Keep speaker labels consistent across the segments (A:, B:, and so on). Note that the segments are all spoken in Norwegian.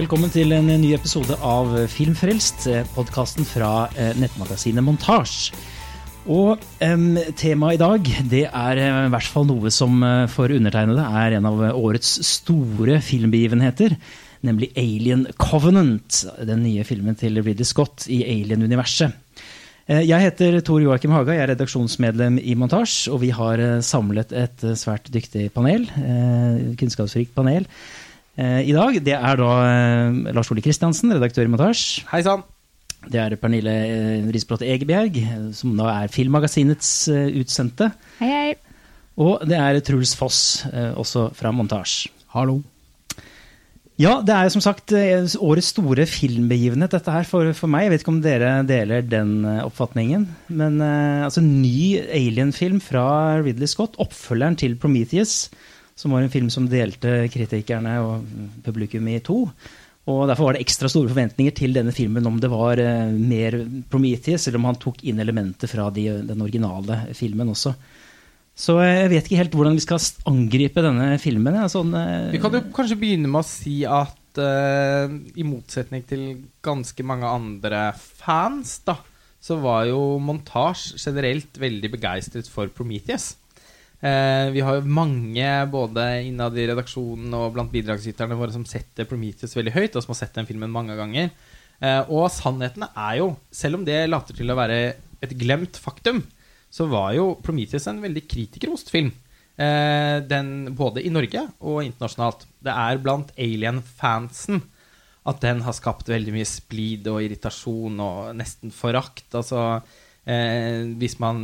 A: Velkommen til en ny episode av Filmfrelst, podkasten fra eh, nettmagasinet Montasj. Og um, temaet i dag det er eh, i hvert fall noe som eh, for undertegnede er en av årets store filmbegivenheter. Nemlig Alien Covenant, den nye filmen til Ridley Scott i Alien-universet. Jeg heter Tor Joakim Haga, jeg er redaksjonsmedlem i Montasj. Og vi har samlet et svært dyktig panel, kunnskapsrikt panel Eh, i dag. Det er da eh, Lars Ole Kristiansen, redaktør i Montasj.
B: Hei sann.
A: Det er Pernille eh, Risbråte Egebjerg, som da er Filmmagasinets utsendte.
C: Hei, hei.
A: Og det er Truls Foss, også fra Montasj.
B: Hallo.
A: Ja, det er som sagt årets store filmbegivenhet, dette her for, for, meg. Jeg vet ikke om dere deler den oppfatningen. Men altså, ny Alien-film fra Ridley Scott, oppfølgeren til Prometheus som var en film som delte kritikerne og publikum i to. Og Derfor var det ekstra store forventninger til denne filmen om det var uh, mer Prometheus, eller om han tok inn elementer fra de, den originale filmen også. Så uh, jeg vet ikke helt hvordan vi skal angripe denne filmen. Sånn, uh,
B: vi kan jo kanskje begynne med å si at i motsetning til ganske mange andre fans, da, så var jo montasje generelt veldig begeistret for Prometheus. Eh, vi har jo mange både innad i redaksjonen og blant bidragsyterne våre som setter Prometheus veldig høyt, og som har sett den filmen mange ganger. Eh, og sannheten er jo, selv om det later til å være et glemt faktum, så var jo Prometheus en veldig kritikerrost film. Eh, den, både i Norge og internasjonalt. Det er blant alien-fansen at den har skapt veldig mye splid og irritasjon og nesten forakt. Altså eh, hvis man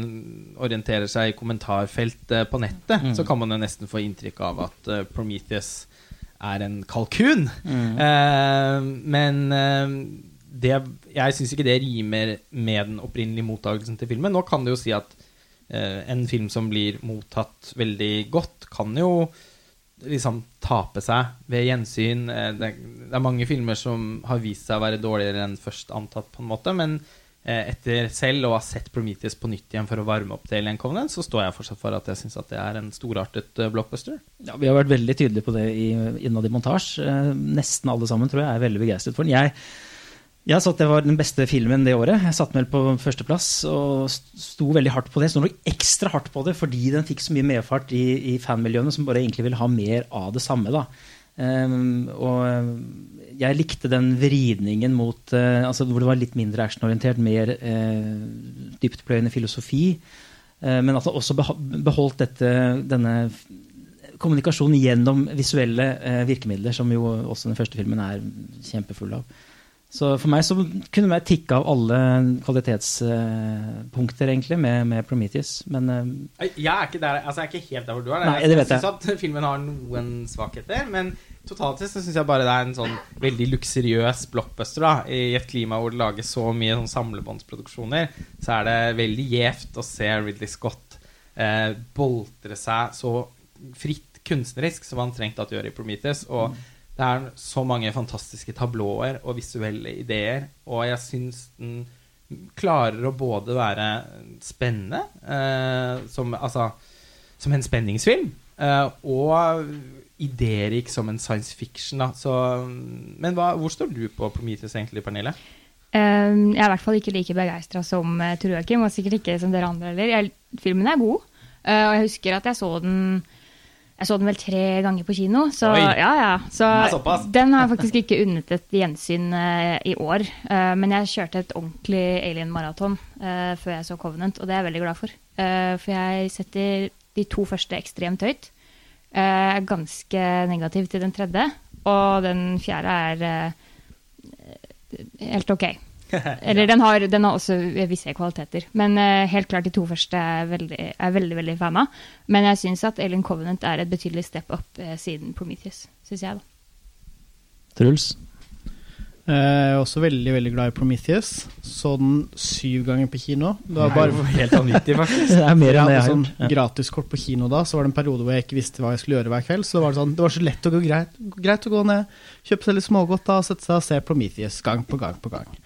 B: orienterer seg i kommentarfeltet på nettet, mm. så kan man jo nesten få inntrykk av at eh, Prometheus er en kalkun. Mm. Eh, men eh, det, jeg syns ikke det rimer med den opprinnelige mottakelsen til filmen. Nå kan det jo si at eh, en film som blir mottatt veldig godt, kan jo liksom tape seg ved gjensyn. Eh, det, det, er mange filmer som har vist seg å være dårligere enn først antatt, på en måte, men Eh, etter selv å ha sett Prometheus på nytt igjen for å varme opp til Alien Covenant, så står jeg fortsatt for at jeg syns det er en storartet eh, blockbuster.
A: Ja, Vi har vært veldig tydelige på det innad i montasje. Eh, nesten alle sammen tror jeg er veldig begeistret for den. Jeg, jeg sa at det var den beste filmen det året. Jeg satte meg på førsteplass og sto veldig hardt på det. Sto nok ekstra hardt på det fordi den fikk så mye medfart i, i fanmiljøene som bare egentlig ville ha mer av det samme. da. Um, og jeg likte den vridningen mot uh, altså Hvor det var litt mindre actionorientert, mer uh, dyptpløyende filosofi. Uh, men at det også beholdt dette, denne kommunikasjonen gjennom visuelle virkemidler, som jo også den første filmen er kjempefull av. Så for meg så kunne jeg tikke av alle kvalitetspunkter, egentlig, med, med Prometheus. Men
B: Jeg er ikke der, altså jeg er ikke helt der hvor du er.
A: Nei, det vet
B: jeg. jeg syns at filmen har noen svakheter. men Totalt sett syns jeg bare det er en sånn veldig luksuriøs blockbuster. da I et klima hvor det lages så mye sånn samlebåndsproduksjoner, så er det veldig gjevt å se Ridley Scott eh, boltre seg så fritt kunstnerisk som han trengte at gjøre i Prometheus. Og mm. det er så mange fantastiske tablåer og visuelle ideer, og jeg syns den klarer å både være spennende, eh, som, altså, som en spenningsfilm, eh, og idérik som en science fiction. Da. Så, men hva, hvor står du på Prometheus egentlig, Pernille?
C: Um, jeg er i hvert fall ikke like begeistra som uh, Tor Joakim, og sikkert ikke som dere andre heller. Filmen er god, uh, og jeg husker at jeg så den jeg så den vel tre ganger på kino. Så, ja, ja. så den har jeg faktisk ikke unnet et gjensyn uh, i år. Uh, men jeg kjørte et ordentlig alien-maraton uh, før jeg så Covenant, og det er jeg veldig glad for. for jeg setter de to første ekstremt høyt. Eh, er ganske negativ til den tredje. Og den fjerde er eh, helt ok. Eller den har, den har, også visse kvaliteter. Men uh, helt klart de to første er veldig, er veldig, veldig fan av. Men jeg syns at Alien Covenant er et betydelig step up uh, siden Prometheus. Synes jeg da.
A: Truls?
D: Eh, jeg er også veldig veldig glad i Prometheus. Så den syv ganger på kino.
B: Det var bare helt vanvittig, faktisk.
D: det er mer enn jeg jeg sånn gratiskort på kino da. Så var det en periode hvor jeg ikke visste hva jeg skulle gjøre hver kveld. Så det var, sånn, det var så lett å gå greit, greit å gå ned, kjøpe seg litt smågodt da, og sette seg og se Prometheus gang på gang på gang.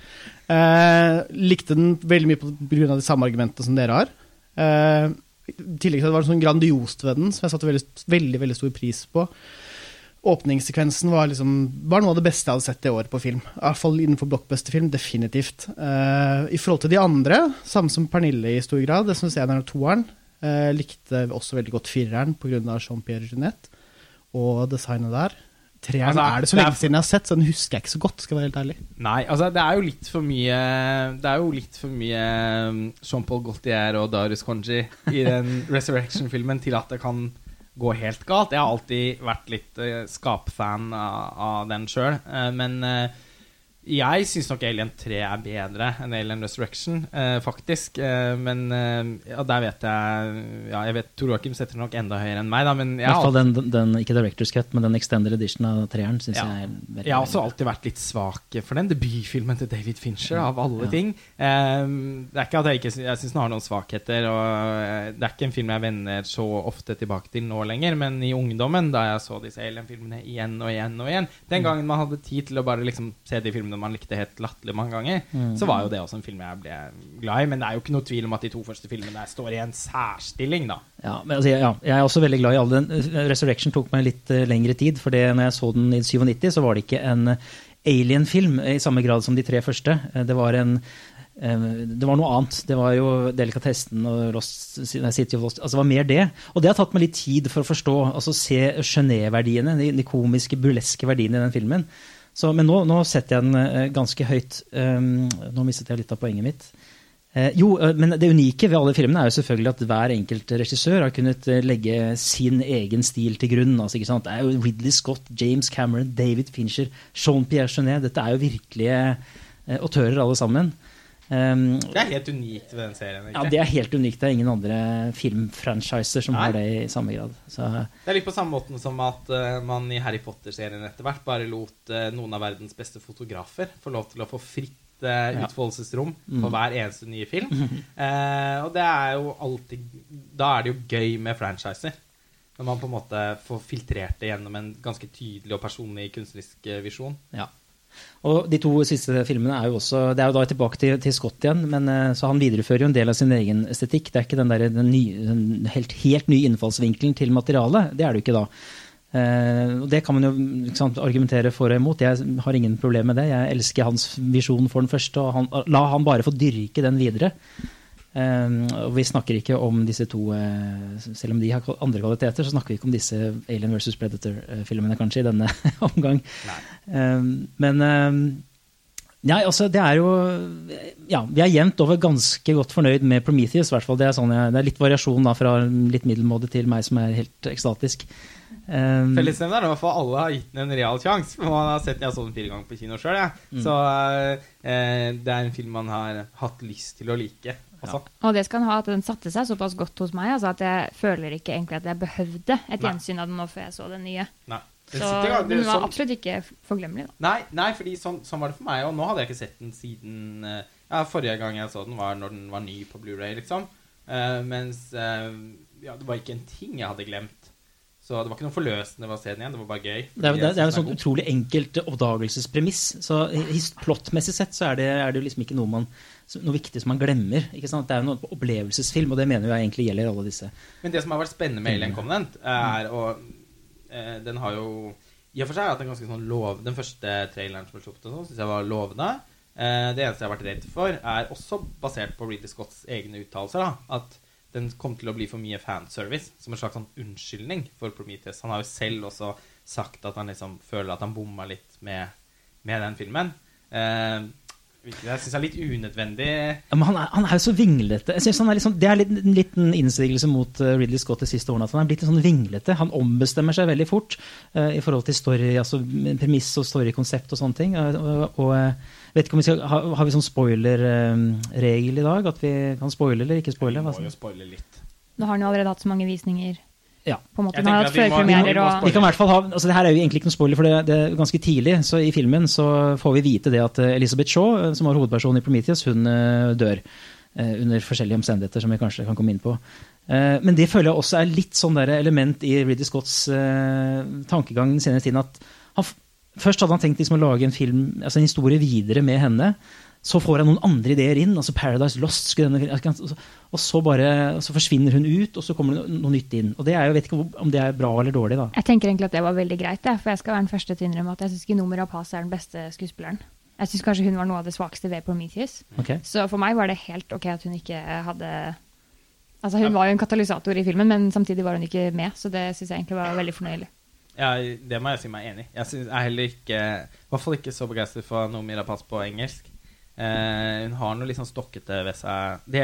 D: Eh, likte den veldig mye pga. de samme argumentene som dere har. Eh, I tillegg til at det var sånn grandiost ved den, som jeg satte veldig, veldig, veldig stor pris på åpningssekvensen var, liksom, var noe av det beste jeg hadde sett i år på film. I hvert fall innenfor blockbusterfilm, definitivt. Uh, I forhold til de andre, samme som Pernille i stor grad, det syns jeg er toeren. Uh, likte også veldig godt fireren pga. Jean-Pierre Jeanette og designet der. Treeren altså, er det så lenge siden jeg har sett, så den husker jeg ikke så godt. skal være helt ærlig.
B: Nei, altså det er jo litt for mye Det er jo litt for mye um, Jean-Paul Gaultier og Darius Conji i den Resurrection-filmen til at det kan gå helt galt. Jeg har alltid vært litt uh, skapfan av, av den sjøl, uh, men uh, jeg syns nok Alien 3 er bedre enn Alien Resurrection, eh, faktisk. Eh, men eh, ja, der vet jeg Ja, jeg vet Tor Joakim setter nok enda høyere enn meg, da. Men
A: I hvert fall den, den, ikke Directors Cut, men den extended edition av treeren syns ja. jeg er
B: veldig Jeg har også alltid vært litt svak for den debutfilmen til David Fincher, av alle ting. Eh, det er ikke at jeg ikke Jeg syns den har noen svakheter, og eh, det er ikke en film jeg vender så ofte tilbake til nå lenger, men i ungdommen, da jeg så disse Alien-filmene igjen og igjen og igjen Den mm. gangen man hadde tid til å bare liksom se de filmene man likte helt latterlig mange ganger, mm. så var jo det også en film jeg ble glad i. Men det er jo ikke noe tvil om at de to første filmene står i en særstilling, da.
A: Ja, men altså, ja, jeg er også veldig glad i alle den. Resurrection tok meg litt uh, lengre tid, for det, når jeg så den i 97, så var det ikke en alien-film i samme grad som de tre første. Eh, det var en det var noe annet. Det var jo Delikatessen og Lost, City of Lost altså Det var mer det. Og det har tatt meg litt tid for å forstå. altså Se Genéve-verdiene, de, de, komiske, burleske verdiene i den filmen. Så, men nå, nå, setter jeg den uh, ganske høyt. Um, nå mistet jeg litt av poenget mitt. Uh, jo, uh, men Det unike ved alle filmene er jo selvfølgelig at hver enkelt regissør har kunnet legge sin egen stil til grunn. Altså, det er jo Ridley Scott, James Cameron, David Fincher, Jean-Pierre Jeunet. Dette er jo virkelige autører alle sammen.
B: Um, det er helt unikt ved den serien?
A: Ikke? Ja, det er helt unikt. Det er ingen andre filmfranchiser som Nei. har det i samme grad. Så.
B: Det er litt på samme måten som at uh, man i Harry Potter-serien etter hvert bare lot uh, noen av verdens beste fotografer få lov til å få fritt uh, utfoldelsesrom mm. på hver eneste nye film. og det er jo alltid Da er det jo gøy med franchiser. Når man på en måte får filtrert det gjennom en ganske tydelig og personlig kunstnerisk visjon.
A: Ja. Og De to siste filmene er jo også Det er jo da tilbake til, til Scott igjen, men eh, så han viderefører jo en del av sin egen estetikk. Det er ikke den, der, den, nye, den helt, helt nye innfallsvinkelen til materialet. Det er det jo ikke da. Eh, det kan man jo sant, argumentere for og imot. Jeg har ingen problem med det. Jeg elsker hans visjon for den første, og han, la han bare få dyrke den videre. Um, og vi snakker ikke om disse to uh, Selv om de har andre kvaliteter, så snakker vi ikke om disse Alien versus Predator-filmene kanskje i denne omgang. Um, men um, Nei, altså det er jo Ja, vi er jevnt over ganske godt fornøyd med Prometheus. I hvert fall. Det er, sånn jeg, det er litt variasjon da, fra litt middelmådig til meg som er helt ekstatisk.
B: Um, Fellesnevneren er at alle har gitt den en real sjanse. Man har sett Jeg så den fire ganger på kino sjøl. Ja. Mm. Så uh, det er en film man har hatt lyst til å like.
C: Ja. Og det skal han ha at den satte seg såpass godt hos meg altså at jeg føler ikke egentlig at jeg behøvde et gjensyn av den nå før jeg så den nye.
B: Nei.
C: Den så den var sånn, absolutt ikke forglemmelig. Da.
B: Nei, nei fordi sånn, sånn, var det for meg. Og nå hadde jeg ikke sett den siden uh, ja, Forrige gang jeg så den, var når den var ny på Blu-ray liksom. Uh, mens uh, ja, det var ikke en ting jeg hadde glemt. Så det var ikke noe forløsende ved å se den igjen. Det var bare gøy.
A: Det er, det det er en sånn utrolig enkelt oppdagelsespremiss. Så plottmessig sett så er det, er det liksom ikke noe, man, noe viktig som man glemmer. ikke sant? Det er jo noe opplevelsesfilm, og det mener jeg egentlig gjelder alle disse.
B: Men det som har vært spennende med Alien Covenant, er og, eh, Den har jo i og for seg hatt en ganske sånn lov Den første traileren som ble sluppet, syns jeg var lovende. Eh, det eneste jeg har vært redd for, er også basert på Ridley Scotts egne uttalelser. At den kom til å bli for mye fanservice, som en slags sånn unnskyldning for Prometheus. Han har jo selv også sagt at han liksom føler at han bomma litt med, med den filmen. Eh, jeg syns det er litt unødvendig.
A: Ja, men han er, han er jo så vinglete. Jeg synes han er liksom, Det er litt, en liten innstigelse mot uh, Ridley Scott de siste årene. At han er blitt sånn vinglete. Han ombestemmer seg veldig fort uh, i forhold til story, altså premiss og storykonsept og sånne ting. Uh, og, og vet ikke om vi skal, ha, Har vi sånn spoilerregel i dag? At vi kan spoile eller ikke spoile?
B: Vi må jo spoile litt.
C: Nå har han jo allerede hatt så mange visninger.
A: Ja.
C: På en måte. Vi, hatt førpremierer og
A: vi kan i hvert fall ha, altså det her er jo egentlig ikke noe spoiler, for det, det, er ganske tidlig så i filmen så får vi vite det at Elisabeth Elizabeth Shaw, eh, som var hovedpersonen i Prometheus, hun uh, dør. Under forskjellige omstendigheter som vi kanskje kan komme inn på. Men det føler jeg også er litt sånn der element i Ridley Scotts tankegang den senere tiden. at han, Først hadde han tenkt liksom å lage en film, altså en historie videre med henne. Så får jeg noen andre ideer inn. altså Paradise Lost. Denne, og så bare, så forsvinner hun ut, og så kommer det noe nytt inn. Og det er, Jeg vet ikke om det er bra eller dårlig. da.
C: Jeg tenker egentlig at det var veldig greit, det, for jeg skal være den første til å innrømme at jeg syns ikke Nomer Rapaz er den beste skuespilleren. Jeg syns kanskje hun var noe av det svakeste ved Prometheus.
A: Okay.
C: Så for meg var det helt ok at hun ikke hadde Altså Hun var jo en katalysator i filmen, men samtidig var hun ikke med, så det syns jeg egentlig var veldig fornøyelig.
B: Ja, det må jeg si meg enig i. Jeg synes, er heller ikke I hvert fall ikke så begeistret for Noomi Rapace på engelsk. Eh, hun har noe litt sånn stokkete ved seg. Det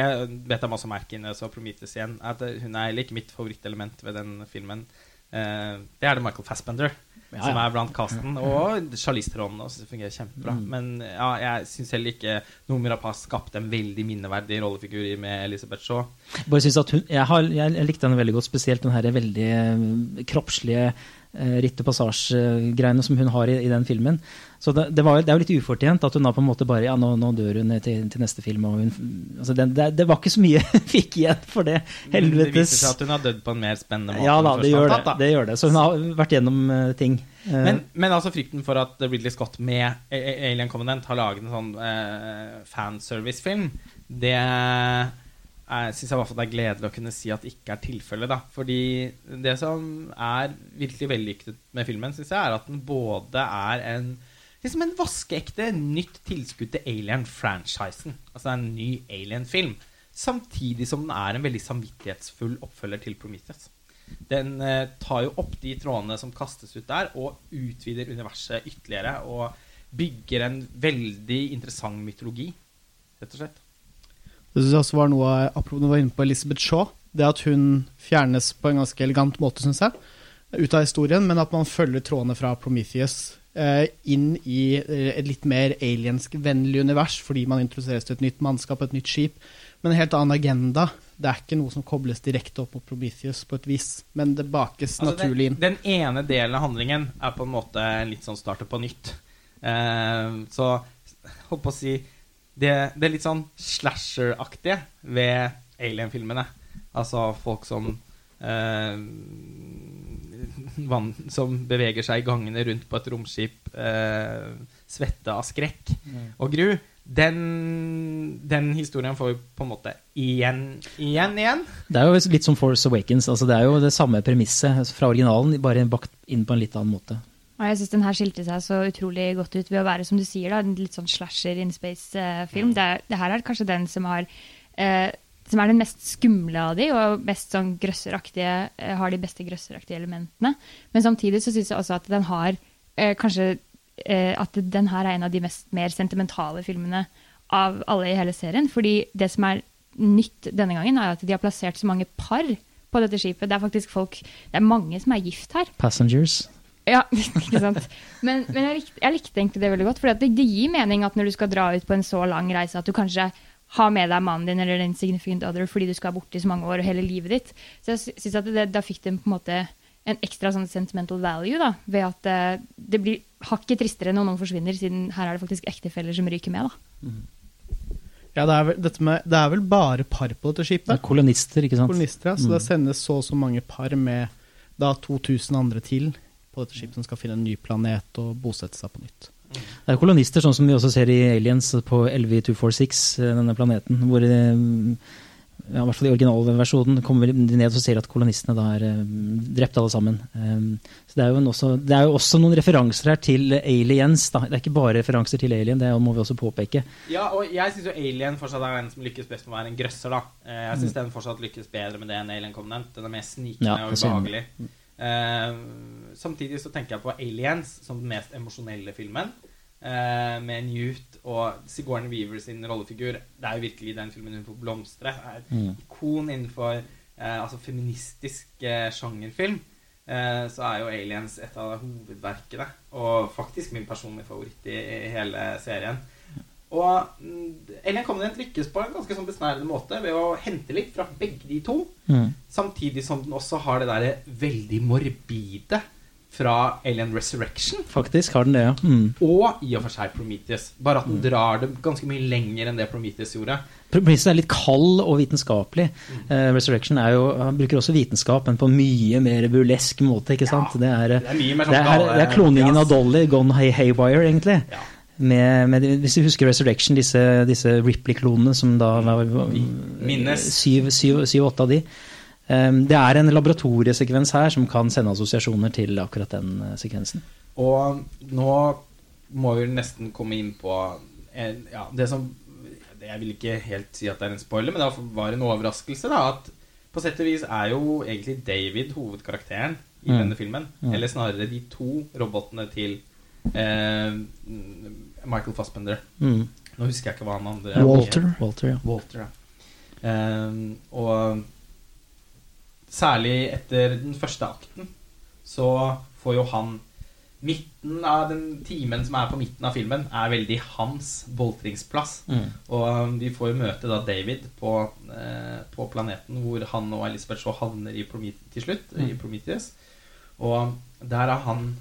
B: vet jeg masse merke inn så Prometheus igjen. At hun er heller ikke mitt favorittelement ved den filmen. Eh, det er det Michael Fassbender ja, ja. som er blant casten. Og Charlize Theron også, fungerer kjempebra. Mm. Men ja, jeg syns heller ikke Noomi Rapace skapte en veldig minneverdig rollefigur med Elisabeth Shaw.
A: Bare synes at hun, jeg, har, jeg, likte henne veldig godt, spesielt den her veldig eh, kroppslige uh, ritt og passasje-greiene som hun har i, i, den filmen. Så det, det, var, det, er jo litt ufortjent at hun da på en måte bare Ja, nå, nå dør hun til, til, neste film. Og hun, altså det, det, var ikke så mye hun fikk igjen for det. Helvetes.
B: Det viser seg at hun har dødd på en mer spennende måte.
A: Ja da, det gjør, tatt, da. det gjør det. Så hun har vært gjennom uh, ting.
B: Uh, men, men, altså frykten for at Ridley Scott med Alien Covenant har laget en sånn uh, fanservice-film, det jeg syns i hvert fall det er gledelig å kunne si at det ikke er tilfellet. Fordi det som er virkelig vellykket med filmen, syns jeg, er at den både er en liksom en vaskeekte nytt tilskudd til Alien-franchisen. Altså en ny Alien-film. Samtidig som den er en veldig samvittighetsfull oppfølger til Prometheus. Den eh, tar jo opp de trådene som kastes ut der, og utvider universet ytterligere. Og bygger en veldig interessant mytologi, rett og slett.
D: Det synes jeg også var noe Apropos du var inne på Elizabeth Shaw. Det at hun fjernes på en ganske elegant måte, syns jeg, ut av historien, men at man følger trådene fra Prometheus eh, inn i eh, et litt mer aliensk-vennlig univers, fordi man introduseres til et nytt mannskap, et nytt skip. Men en helt annen agenda. Det er ikke noe som kobles direkte opp mot Prometheus på et vis, men det bakes altså, naturlig inn.
B: Den, den, ene delen av handlingen er på en måte litt sånn starter på nytt. Eh, så holdt på å si det, det litt sånn slasher-aktige ved Alien-filmene. Altså folk som eh, van, Som beveger seg i gangene rundt på et romskip, eh, svette av skrekk mm. og gru. Den, den, historien får vi på en måte igjen, igjen, igjen.
A: Det er jo litt som Force Awakens. Altså det er jo det samme premisset fra originalen, bare bakt inn på en litt annen måte.
C: Og jeg syns den her skilte seg så utrolig godt ut ved å være, som du sier, da, en litt sånn slasher in space-film. Mm. Det, det, her er kanskje den som har eh, som er den mest skumle av de, og mest sånn grøsseraktige, eh, har de beste grøsseraktige elementene. Men samtidig så syns jeg også at den har eh, kanskje eh, At den her er en av de mest mer sentimentale filmene av alle i hele serien. Fordi det som er nytt denne gangen, er at de har plassert så mange par på dette skipet. Det er faktisk folk Det er mange som er gift her.
A: Passengers.
C: Ja, ikke sant. Men, men jeg, likte, jeg, likte, egentlig det veldig godt. For det, det, gir mening at når du skal dra ut på en så lang reise, at du kanskje har med deg mannen din eller den significant other fordi du skal borte i så mange år og hele livet ditt. Så jeg synes at det, da fikk det på en måte en ekstra sånn sentimental value da, ved at det, eh, det blir hakket tristere når noen forsvinner, siden her er det faktisk ektefeller som ryker med. da. Mm.
D: Ja, det er, vel, med, det er, vel, bare par på dette skipet? Det
A: er kolonister, ikke sant?
D: Kolonister, ja, Så mm. det sendes så og så mange par med da 2000 andre til på dette skipet som skal finne en ny planet og bosette seg på nytt.
A: Det er kolonister, sånn som vi også ser i Aliens på LV246, eh, denne planeten. hvor det, ja, i hvert fall i originalversjonen kommer de ned og ser at kolonistene da er eh, drept alle sammen. Så det er, også, det er, jo også, noen referanser her til aliens. Da. Det er ikke bare referanser til alien, det må vi også påpeke.
B: Ja, og jeg syns jo Alien fortsatt er den som lykkes best med å være en grøsser. da. Jeg syns mm. den fortsatt lykkes bedre med det enn Alien Covenant. Den er mer snikende ja, og ubehagelig. Uh, samtidig så tenker jeg på Aliens som den mest emosjonelle filmen. Uh, med Newt og Sigourney Weaver sin rollefigur. Det er jo virkelig den filmen hun får blomstre. Er et mm. ikon innenfor uh, altså feministisk sjangerfilm. så er jo Aliens et av hovedverkene. Og faktisk min personlige favoritt i, i hele serien. Og Ellen Alien Covenant lykkes på en ganske sånn besnærende måte ved å hente litt fra begge de to. Mm. Samtidig som den også har det derre veldig morbide fra Alien Resurrection.
A: Faktisk har den det, ja. Mm.
B: Og i og for seg Prometheus. Bare at den mm. drar det ganske mye lenger enn det Prometheus gjorde.
A: Prometheus er litt kald og vitenskapelig. Mm. Uh, Resurrection er jo, bruker også vitenskap, men på mye mer burlesk måte. ikke sant? Ja,
B: det, er, det, er, mye mer sånn
A: det, er, det er kloningen av Dolly gone haywire, egentlig. Ja. Med, med, hvis du husker Resurrection, disse, disse Ripley-klonene som da var
B: Minnes.
A: syv-åtte av de. Um, det er en laboratoriesekvens her som kan sende assosiasjoner til akkurat den uh, sekvensen.
B: Og nå må vi nesten komme inn på ja, det som Jeg vil ikke helt si at det er en spoiler, men det var en overraskelse. da, At på sett og vis er jo egentlig David hovedkarakteren i
A: Mm.
B: denne filmen.
A: Mm.
B: Eller snarere de to robotene til eh, Michael Fassbender.
A: Mm.
B: Nå husker jeg ikke hva han andre
D: Walter.
A: Walter, ja.
B: Walter, ja. Um, og særlig etter den første akten så får jo han Midten av den timen som er på midten av filmen, er veldig hans boltringsplass.
A: Mm.
B: Og vi får jo møte da David på, eh, på planeten hvor han og Elisabeth så havner i Promet til slutt, i
A: Mm.
B: Prometheus. Og der har han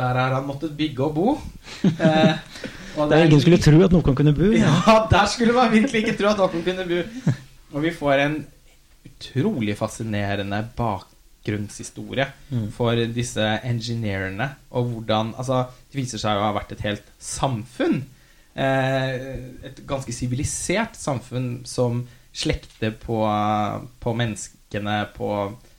B: Der har han måttet bygge og bo. Eh, og
A: Der
B: det er
A: ingen skulle tro at noen kunne bo.
B: ja, der skulle man virkelig ikke tro at noen kunne bo. Og vi får en utrolig fascinerende bakgrunnshistorie
A: Mm.
B: for disse engineerne. Og hvordan Altså, det viser seg å ha vært et helt samfunn. Eh, et ganske sivilisert samfunn som slekter på, på menneskene på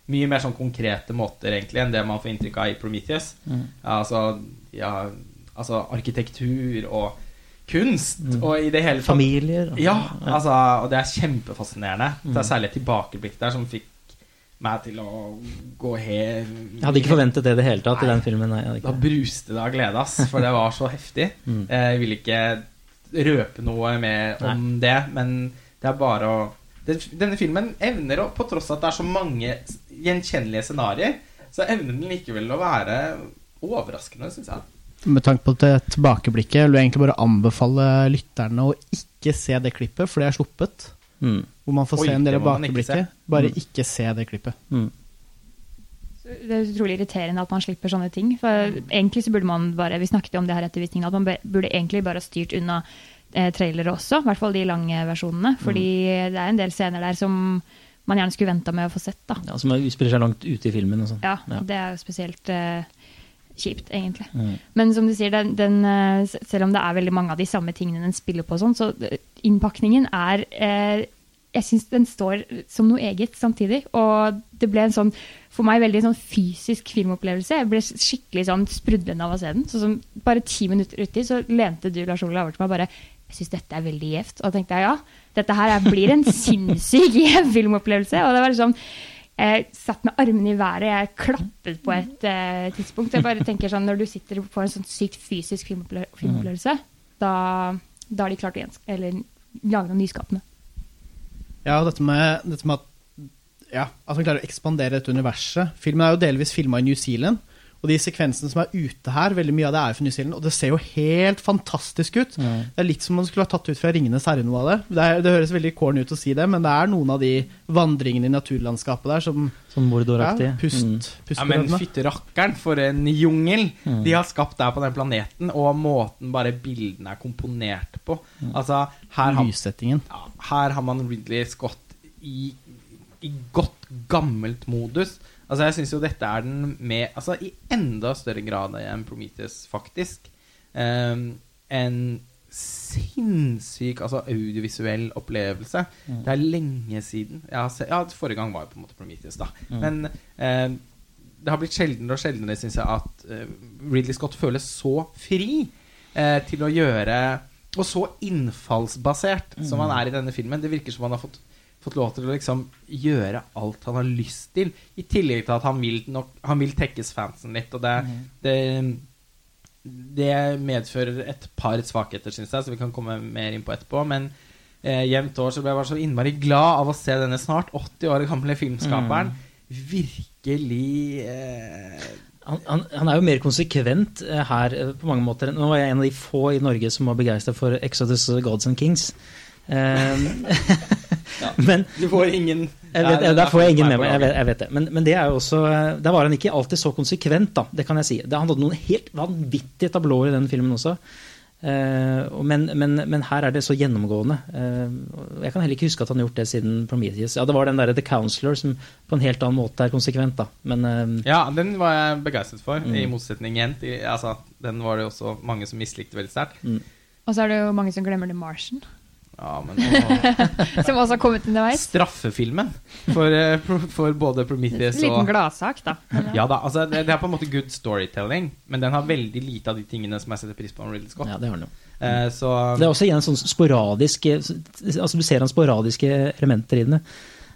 B: mye mer sånn konkrete måter egentlig enn det man får inntrykk av i Prometheus.
A: Mm.
B: Altså, ja, altså arkitektur og kunst
A: Mm.
B: og i det hele tatt
A: Familier.
B: ja, altså, og det er kjempefascinerende. Det er særlig et tilbakeblikk der som fikk meg til å gå helt
A: Jeg hadde ikke forventet det i det hele tatt i den filmen. Nei,
B: Da bruste det av glede, ass, for det var så heftig.
A: Mm.
B: Jeg vil ikke røpe noe mer om det, men det er bare å Denne filmen evner å, på tross av at det er så mange gjenkjennelige scenarioer, så evner den likevel å være overraskende, syns jeg.
D: Med tanke på det tilbakeblikket, vil jeg egentlig bare anbefale lytterne å ikke se det klippet, for det er sluppet.
A: Mm.
D: Hvor man får
B: Oi,
D: se en del av bakeblikket.
B: ikke.
D: Bare
A: Mm.
D: ikke se det klippet.
A: Mm.
C: Det er utrolig irriterende at man slipper sånne ting. For egentlig så burde man bare, Vi snakket jo om det her etter visningen, at man burde egentlig bare ha styrt unna trailere også. I hvert fall de lange versjonene. Fordi det er en del scener der som man gjerne skulle venta med å få sett. da.
A: Ja, som spiller seg langt ute i filmen. Og sånn.
C: Ja,
A: Ja.
C: Det er jo spesielt uh, kjipt, egentlig.
A: Mm.
C: Men som du sier, den, den, eh, selv om det er veldig mange av de samme tingene den spiller på, sånn, så eh, innpakningen er uh, Jeg syns den står som noe eget samtidig. Og det ble en sånn, for meg, veldig sånn fysisk filmopplevelse. Jeg ble skikkelig sånn sprudlende av å se den. Så som bare ti minutter uti så lente du Lars Ole over til meg bare Jeg syns dette er veldig gjevt. Og da tenkte jeg ja, dette her er, blir en sinnssyk filmopplevelse. Og det var liksom jeg satt med armene i været, jeg klappet på et uh, tidspunkt. Jeg bare tenker sånn, Når du sitter på en sånn sykt fysisk filmopplevelse, da, da har de klart å eller lage noe nyskapende.
D: Ja, og dette med, dette med at, ja, at man klarer å ekspandere dette universet. Filmen er jo delvis filma i New Zealand. Og de sekvensene som er ute her, veldig mye av det er fra New Zealand. Og det ser jo helt fantastisk ut.
A: Mm.
D: Det er litt som om man skulle ha tatt ut fra 'Ringenes herre' noe av det. Det, er, det høres veldig corny ut å si det, men det er noen av de vandringene i naturlandskapet der som
A: Som mordoraktig.
D: ja, pust,
A: Mm.
B: Ja, men fytte rakkeren for en jungel
A: Mm.
B: de har skapt der på den planeten, og måten bare bildene er komponert på. Altså, her har,
D: Lyssettingen.
B: ja, her har man Ridley Scott i, i godt gammelt modus. Altså, jeg syns jo dette er den med Altså, i enda større grad enn Prometheus, faktisk. Um, en sinnssyk altså, audiovisuell opplevelse. Det er lenge siden. Sett, ja, Forrige gang var jo på en måte Prometheus, da. Men um, det har blitt sjeldnere og sjeldnere, syns jeg, at uh, Ridley Scott føles så fri uh, til å gjøre Og så innfallsbasert som han er i denne filmen. Det virker som han har fått, fått lov til å liksom gjøre alt han har lyst til. I tillegg til at han vil, nok, han vil tekkes fansen litt. Og det, det, det medfører et par svakheter, syns jeg, så vi kan komme mer inn på etterpå. Men eh, jevnt år så ble jeg bare så innmari glad av å se denne snart 80 år gamle filmskaperen virkelig eh,
A: Han, han, han er jo mer konsekvent eh, her eh, på mange måter. Nå var jeg en av de få i Norge som var begeistra for Exodus Gods and Kings. Eh, Men
B: Du får ingen
A: jeg vet,
B: Nei,
A: Der får jeg ingen med meg, jeg vet, jeg vet det. Men, men det er jo også eh, Der var han ikke alltid så konsekvent, da. Det kan jeg si. Han hadde noen helt vanvittige tablåer i den filmen også. Eh, men, men, men her er det så gjennomgående. Eh, Jeg kan heller ikke huske at han har gjort det siden Prometheus. Ja, Det var den der The Counselor som på en helt annen måte er konsekvent, da. Men
B: Ja, den var jeg begeistret for, i
A: Mm.
B: motsetning igjen til altså, Den var det også mange som mislikte veldig sterkt.
C: Og så er det jo mange som glemmer The Martian,
B: Ja, men
C: som også har kommet underveis.
B: Straffefilmen for, eh, for både Prometheus
C: og liten gladsak, da.
B: Ja da, altså det, det er på en måte good storytelling, men den har veldig lite av de tingene som jeg setter pris på med Ridley Scott.
A: ja, det har den. jo.
B: Eh, så
A: Det er også igjen sånn sporadisk Altså Du ser han sporadiske elementer i den.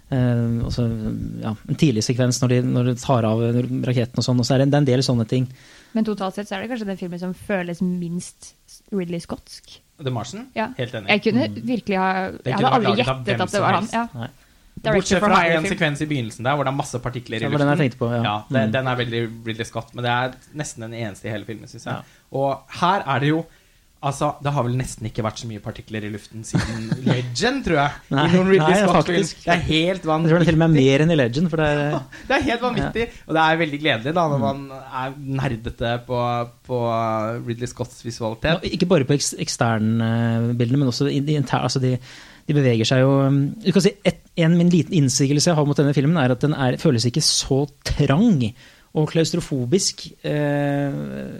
A: Eh, også, ja, en tidlig sekvens når de, når de tar av raketten og sånn. Og så er det, det er en del sånne ting.
C: men totalt sett så er det kanskje den filmen som føles minst Ridley Scottsk.
B: The Martian,
C: Ja.
B: helt enig.
C: Jeg kunne virkelig ha Jeg hadde aldri gjettet at det var han. Ja.
B: Bortsett fra en
C: film.
B: sekvens i begynnelsen der hvor det er masse partikler i luften.
A: den på, ja.
B: den,
A: Mm.
B: den er veldig Ridley Scott, men det er nesten den eneste i hele filmen, syns jeg.
A: Ja.
B: Og her er det jo Altså, Det har vel nesten ikke vært så mye partikler i luften siden Legend, tror jeg.
A: Nei,
B: I
A: nei, faktisk.
B: Det er helt vanvittig.
A: Jeg tror det til og med er mer enn i Legend. For det er,
B: Det er helt vanvittig, og det er veldig gledelig da når man er nerdete på, på Ridley Scotts
A: visualitet.
B: visualitet.
A: ikke bare på eks eksternbildene, men også de interne. Altså de, de beveger seg jo um, Du kan si et, En min liten innsigelse jeg har mot denne filmen, er at den er, føles ikke så trang og klaustrofobisk. Eh,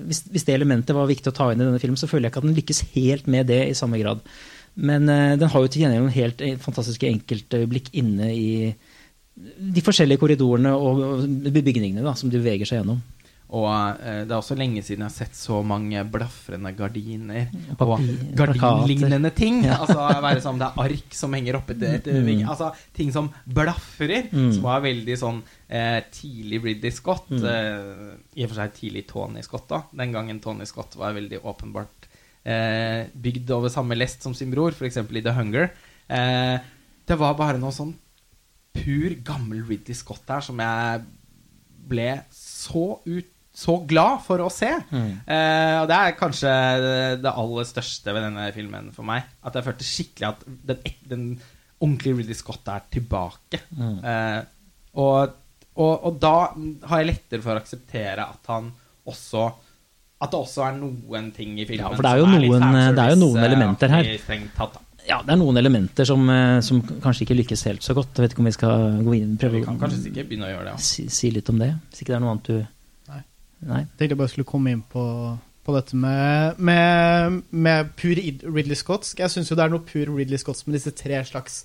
A: hvis, hvis det elementet var viktig å ta inn i denne filmen, så føler jeg ikke at den lykkes helt med det i samme grad. Men eh, den har jo til gjengjeld noen helt eh, fantastiske enkeltøyeblikk inne i de forskjellige korridorene og bygningene da, som de beveger seg gjennom.
B: Og eh, det er også lenge siden jeg har sett så mange blafrende gardiner og gardinlignende ting.
A: Ja.
B: Altså som det er ark som henger oppe etter
A: Mm.
B: Altså ting som blafrer,
A: Mm.
B: som var veldig sånn eh, tidlig Ridley Scott.
A: Mm.
B: Eh, I og for seg tidlig Tony Scott, da. Den gangen Tony Scott var veldig åpenbart eh, bygd over samme lest som sin bror, f.eks. i The Hunger. Eh, det var bare noe sånn pur, gammel Ridley Scott der som jeg ble så ut så glad for å se.
A: Mm.
B: Eh, og det er kanskje det aller største ved denne filmen for meg. At jeg følte skikkelig at den, den ordentlige Ridley Scott er tilbake.
A: Mm.
B: Eh, og, og, og da har jeg lettere for å akseptere at han også At det også er noen ting i filmen
A: Ja, for det er jo
B: litt
A: noen- det er jo noen
B: eh,
A: elementer her.
B: tatt.
A: Ja, det er noen elementer som, eh, som kanskje ikke lykkes helt så godt. Jeg vet ikke om vi skal gå inn prøve
B: Vi kan kanskje sikkert begynne å gjøre det. Ja.
A: si, si litt om det. Hvis ikke det er noe annet du
D: Nei. Tenkte jeg bare skulle komme inn på, på dette med, med, med pur Ridley Scottsk. Jeg syns jo det er noe pur Ridley Scottsk med disse tre slags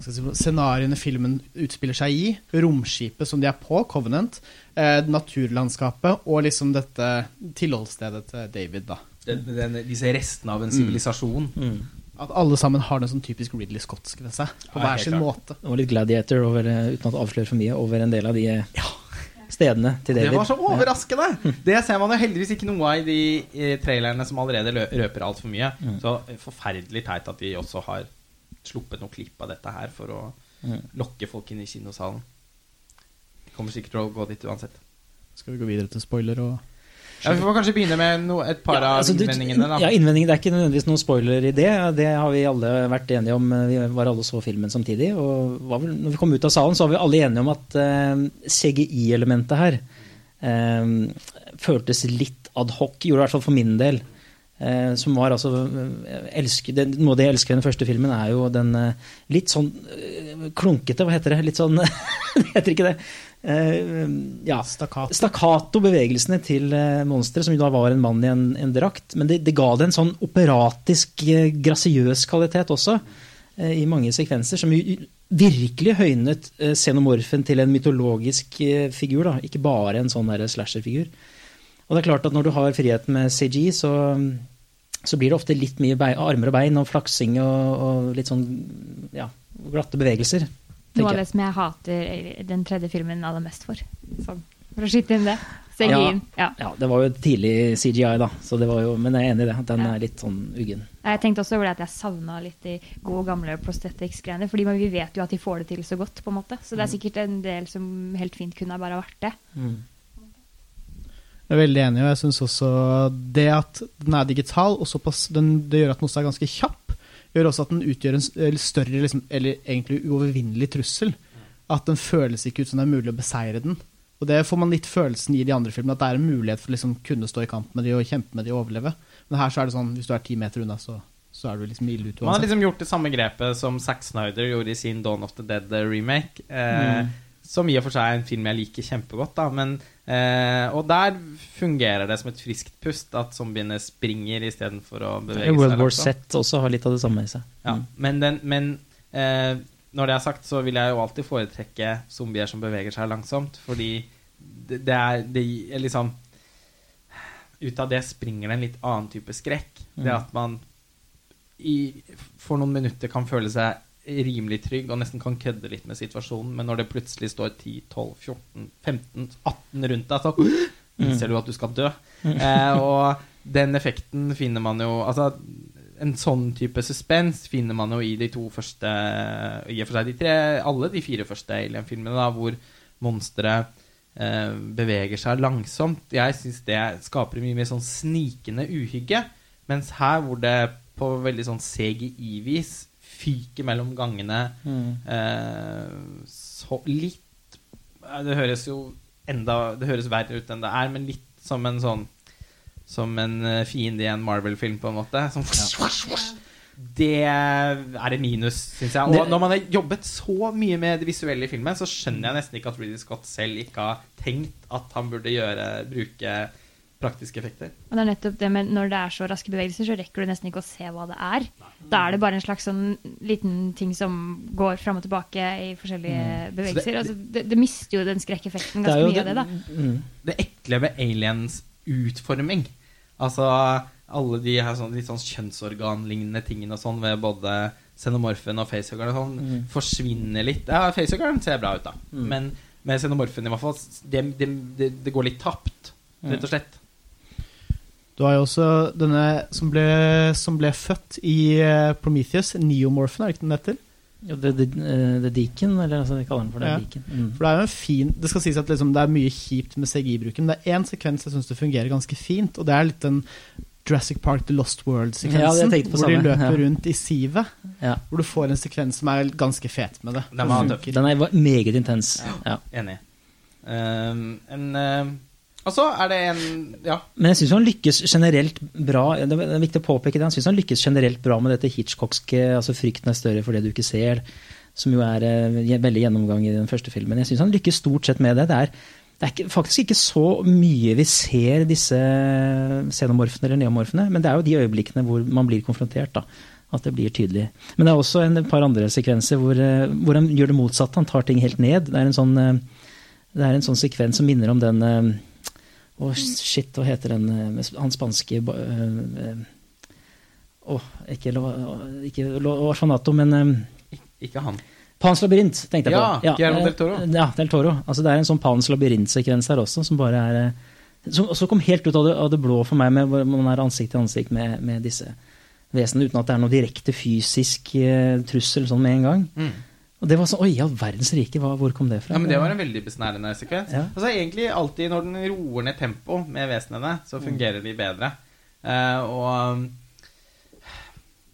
D: si, scenarioene filmen utspiller seg i. Romskipet som de er på, Covenant. Eh, naturlandskapet og liksom dette tilholdsstedet til David, da.
B: Den, den, disse restene av en sivilisasjon.
A: Mm.
D: At alle sammen har noe sånn typisk Ridley Scottsk ved seg. På
B: Ja,
D: hver sin
B: klart.
D: måte.
A: Og litt Gladiator, over, eh, uten at avslører for mye, over en del av de eh, stedene til David.
B: Det var så overraskende! Det ser man jo heldigvis ikke noe av i de trailerne som allerede røper altfor mye.
A: Mm.
B: Så forferdelig teit at de også har sluppet noe klipp av dette her for å
A: Mm.
B: lokke folk inn i kinosalen. De kommer sikkert til å gå dit uansett.
D: Skal vi gå videre til spoiler og
B: Ja, vi får kanskje begynne med no, et par
A: Ja,
B: av
A: altså, du-
B: innvendingene. da
A: Ja, innvendingen, Det er ikke nødvendigvis noen spoiler i det. Det har vi alle vært enige om. Vi var alle så filmen samtidig. Og var vel, når vi kom ut av salen, så var vi alle enige om at uh, CGI-elementet her uh, føltes litt adhoc. Gjorde det i hvert fall for min del. Uh, som var altså eh, elsker, det, Noe av det jeg elsker i den første filmen, er jo den eh, litt sånn eh, klunkete, hva heter det? Litt sånn Det heter ikke det. Eh, ja, stakkato-bevegelsene til eh, monsteret, som da var en mann i en, en drakt. Men det, det ga det en sånn operatisk, eh, grasiøs kvalitet også, eh, i mange sekvenser, som virkelig høynet scenomorfen xenomorfen til en mytologisk figur, da, ikke bare en sånn slasher-figur. Og det er klart at når du har friheten med CG, så, så blir det ofte litt mye bein, armer og bein og flaksing og, og litt sånn ja, glatte bevegelser.
C: Noe av det som jeg hater den tredje filmen aller mest for. Sånn, for å skyte inn det. CGI-en. Ja.
A: Ja, det var jo tidlig CGI, da, så det var jo, men jeg er enig i det. Den
C: Ja.
A: er litt sånn uggen.
C: Jeg tenkte også over det at jeg savna litt de gode, gamle prosthetics-greiene. Fordi vi vet jo at de får det til så godt, på en måte. Så det er sikkert en del som helt fint kunne ha bare vært det.
D: Jeg er veldig enig, og jeg syns også det at den er digital, og såpass, den, det gjør at den også er ganske kjapp, gjør også at den utgjør en større, liksom, eller egentlig uovervinnelig trussel. At den føles ikke ut som det er mulig å beseire den. Og det får man litt følelsen i de andre filmene, at det er en mulighet for å liksom kunne stå i kamp med de og kjempe med de og overleve. Men her så er det sånn, hvis du er ti meter unna, så, så er du liksom ille ute
B: Man har liksom gjort det samme grepet som Zack Snyder gjorde i sin Dawn of the Dead-remake. Eh,
A: Mm.
B: Som i og for seg er en film jeg liker kjempegodt. da men, eh, Og der fungerer det som et friskt pust at zombiene springer istedenfor å bevege seg.
A: World War. Z også har litt av det samme i seg.
B: Ja,
A: Mm.
B: men, den, men eh, når det er sagt, så vil jeg jo alltid foretrekke zombier som beveger seg langsomt, fordi det, det er det liksom Ut av det springer det en litt annen type skrekk. Det
A: Mm.
B: at man i, for noen minutter kan føle seg rimelig trygg og nesten kan kødde litt med situasjonen, men når det plutselig står 10, 12, 14, 15, 18 rundt deg, så innser du at du skal dø. Eh, og den effekten finner man jo Altså, en sånn type suspens finner man jo i de to første I og for seg de tre Alle de fire første Alien-filmene, da, hvor monsteret eh, beveger seg langsomt. Jeg syns det skaper mye mer sånn snikende uhygge. Mens her, hvor det på veldig sånn CGI-vis fyker mellom gangene
A: Mm.
B: eh, så litt Det høres jo enda Det høres verre ut enn det er, men litt som en sånn Som en eh, fiende i en Marvel-film, på en måte. Sånn, Det er et minus, syns jeg. Og når man har jobbet så mye med det visuelle i filmen, så skjønner jeg nesten ikke at Ridley Scott selv ikke har tenkt at han burde gjøre, bruke praktiske effekter.
C: Og det er nettopp det med Når det er så raske bevegelser, så rekker du nesten ikke å se hva det er. Da er det bare en slags sånn liten ting som går fram og tilbake i forskjellige bevegelser.
B: Det-
C: altså, det, det mister jo den skrekkeffekten
A: Det
C: ganske
A: mye
C: mye av det, da.
A: Mm.
B: det ekle ved aliens utforming. Altså alle de her sånn, litt sånn kjønnsorganlignende tingene og sånn ved både xenomorfen og facehuggeren og sånn,
A: Mm.
B: forsvinner litt. Ja, facehuggeren ser bra ut, da.
A: Mm.
B: Men med xenomorfen i hvert fall, det, det, det, det går litt tapt, rett og slett.
D: Du har jo også denne som ble, som ble født i eh, Prometheus, Neomorphen, er det ikke den heter?
A: Ja, The, the, eh, the Deacon, eller altså, de kaller den for det.
D: Ja.
A: Deacon. Mm.
D: For det er jo en fin Det skal sies at liksom, det er mye kjipt med CGI-bruken, men det er én sekvens jeg syns det fungerer ganske fint, og det er litt den Jurassic Park The Lost World-sekvensen.
A: ja,
D: hvor
A: samme.
D: de løper
A: ja.
D: rundt i sivet.
A: Ja.
D: Hvor du får en sekvens som er ganske fet med det.
B: Den var
D: Det.
A: Den er meget intens. Ja.
B: Enig. Um, en, um, og så er det en Ja.
A: Men jeg syns han lykkes generelt bra Det er viktig å påpeke det, han synes han lykkes generelt bra med dette Hitchcockske altså frykten er større for det du ikke ser, som jo er eh, veldig gjennomgang i den første filmen. Jeg syns han lykkes stort sett med det. Det er, det er ikke, faktisk ikke så mye vi ser disse xenomorfene eller neomorfene, men det er jo de øyeblikkene hvor man blir konfrontert. da at det blir tydelig. Men det er også en par andre sekvenser hvor, eh, hvor han gjør det motsatte. Han tar ting helt ned. Det er en sånn, eh, er en sånn sekvens som minner om den Å, shit, hva heter den eh, Han spanske eh, eh, Å, ikke, lo- ikke lo- Orfanato, men eh,
B: Ikke han.
A: Pans labyrint, tenkte jeg
B: Ja,
A: på.
B: Guillermo
A: eh,
B: del Toro.
A: Ja, del Toro. Altså, det er en sånn Pans labyrintsekvens her også, som bare er Som også kom helt ut av det, av det blå for meg, med hvor man er ansikt til ansikt med, med disse vesenene, uten at det er noe direkte fysisk eh, trussel sånn med en gang.
B: Mm.
A: Og det var sånn Oi, i all verdens rike, hva, hvor kom det fra?
B: Ja, men Det var en veldig besnærende sekvens.
A: Ja.
B: Altså egentlig alltid Når den roer ned tempo med vesenene, så fungerer de bedre. Uh, og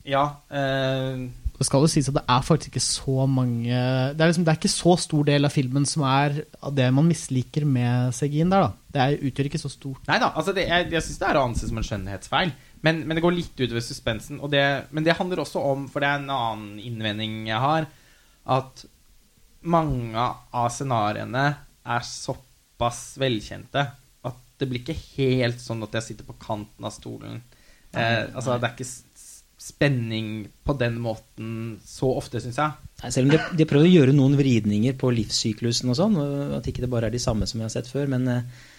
B: Ja uh,
D: Det skal jo sies at det er faktisk ikke så mange Det er, liksom, det er ikke så stor del av filmen som er av det man misliker med CGI-en der, da. Det er, utgjør ikke så stort.
B: Nei da, altså det, jeg, jeg syns det er å anse som en skjønnhetsfeil. Men, men det går litt utover suspensen. Og det, men det handler også om, for det er en annen innvending jeg har, at mange av scenarioene er såpass velkjente at det blir ikke helt sånn at jeg sitter på kanten av stolen. Eh, altså, det er ikke spenning på den måten så ofte, syns jeg.
A: Nei, selv om de, de prøver å gjøre noen vridninger på livssyklusen og sånn, at ikke det bare er de samme som vi har sett før, men, eh,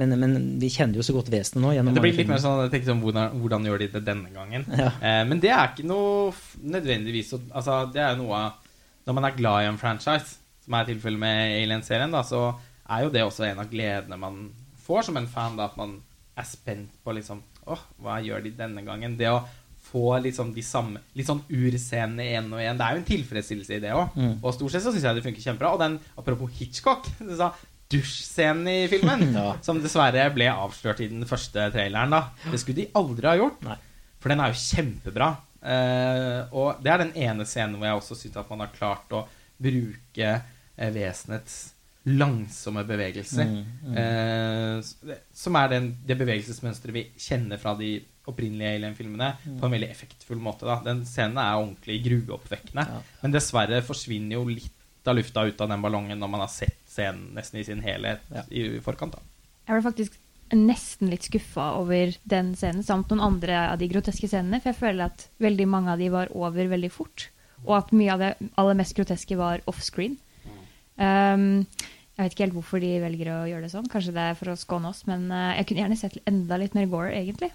A: men, men vi kjenner jo så godt vesenet nå gjennom
B: Det blir litt mer sånn jeg tenker sånn, hvordan, hvordan gjør de det denne gangen?
A: Ja.
B: Eh, men det er ikke noe nødvendigvis altså, Det er noe Når man er glad i en franchise, som er tilfellet med Alien-serien, da, så er jo det også en av gledene man får som en fan. Da, at man er spent på liksom Åh, hva gjør de denne gangen? Det å få liksom de samme Litt sånn urscenene igjen og igjen. Det er jo en tilfredsstillelse i det òg.
A: Mm.
B: Og stort sett så syns jeg det funker kjempebra. Og den, apropos Hitchcock du sa Dusjscenen i filmen,
A: Ja.
B: som dessverre ble avslørt i den første traileren. da Det skulle de aldri ha gjort.
A: Nei.
B: For den er jo kjempebra. Eh, og det er den ene scenen hvor jeg også syns at man har klart å bruke eh, vesenets langsomme bevegelser.
A: Mm, mm.
B: Eh, som er den, det bevegelsesmønsteret vi kjenner fra de opprinnelige Alien-filmene på en veldig effektfull måte. da. Den scenen er ordentlig gruoppvekkende.
A: Ja.
B: Men dessverre forsvinner jo litt av lufta ut av den ballongen når man har sett scenen nesten i sin helhet
A: Ja.
B: i forkant. da.
C: Jeg ble faktisk nesten litt skuffa over den scenen, samt noen andre av de groteske scenene. For jeg føler at veldig mange av de var over veldig fort. Og at mye av det aller mest groteske var offscreen. Um, jeg vet ikke helt hvorfor de velger å gjøre det sånn. Kanskje det er for å skåne oss, men eh, jeg kunne gjerne sett enda litt mer gore, egentlig.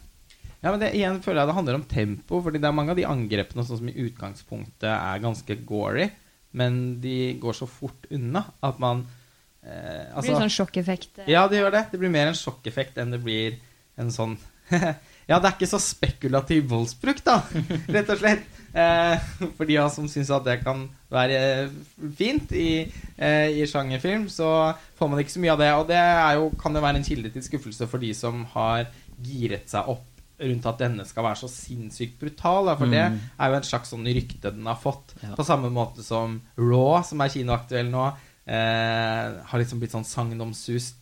B: Ja, men det, igjen føler jeg det handler om tempo, fordi det er mange av de angrepene sånn som i utgangspunktet er ganske gory, men de går så fort unna at man eh,
C: Det
B: altså,
C: blir sånn sjokkeffekt. eh.
B: Ja, det gjør det. Det blir mer en sjokkeffekt enn det blir en sånn Ja, det er ikke så spekulativ voldsbruk, da, rett og slett. Eh, for de av oss som syns at det kan være eh, fint i, eh, i sjangerfilm, så får man ikke så mye av det. Og det er jo, kan jo være en kilde til skuffelse for de som har giret seg opp rundt at denne skal være så sinnssykt brutal. Da, for det
A: Mm.
B: er jo en slags sånn rykte den har fått.
A: Ja.
B: På samme måte som Raw, som er kinoaktuell nå, har liksom blitt sånn sagnomsust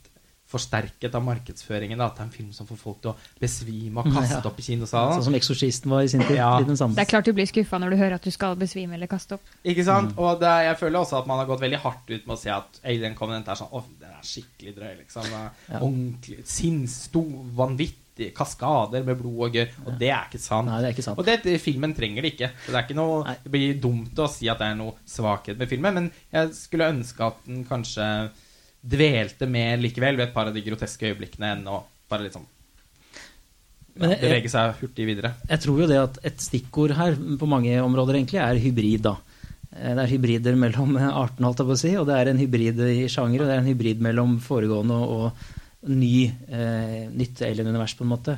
B: forsterket av markedsføringen. Da, at det er en film som får folk til å besvime og kaste
A: Ja.
B: opp i kinosalen.
A: Sånn som 'Eksorsisten' var i sin tid.
B: Ja.
A: Den samme.
C: Det er klart du blir skuffa når du hører at du skal besvime eller kaste opp.
B: Ikke sant? Og det, jeg føler også at man har gått veldig hardt ut med å si at Alien Covenant er sånn Å, den er skikkelig drøy, liksom.
A: Ja.
B: Ordentlig sinnsto, vanvittig kaskader med blod og gørr. Og det er ikke sant.
A: Nei, det er ikke sant.
B: Og det, filmen trenger det ikke. Så det er ikke noe
A: Nei.
B: Det blir dumt å si at det er noe svakhet med filmen, men jeg skulle ønske at den kanskje dvelte mer likevel ved et par av de groteske øyeblikkene enn å bare liksom
A: ja,
B: bevege seg hurtig videre.
A: Jeg tror jo det at et stikkord her på mange områder egentlig er hybrid. da. Eh, Det er hybrider mellom artene, holdt jeg på å si, og det er en hybrid i sjanger, og det er en hybrid mellom foregående og, og ny, eh, nytt alien-univers, på en måte.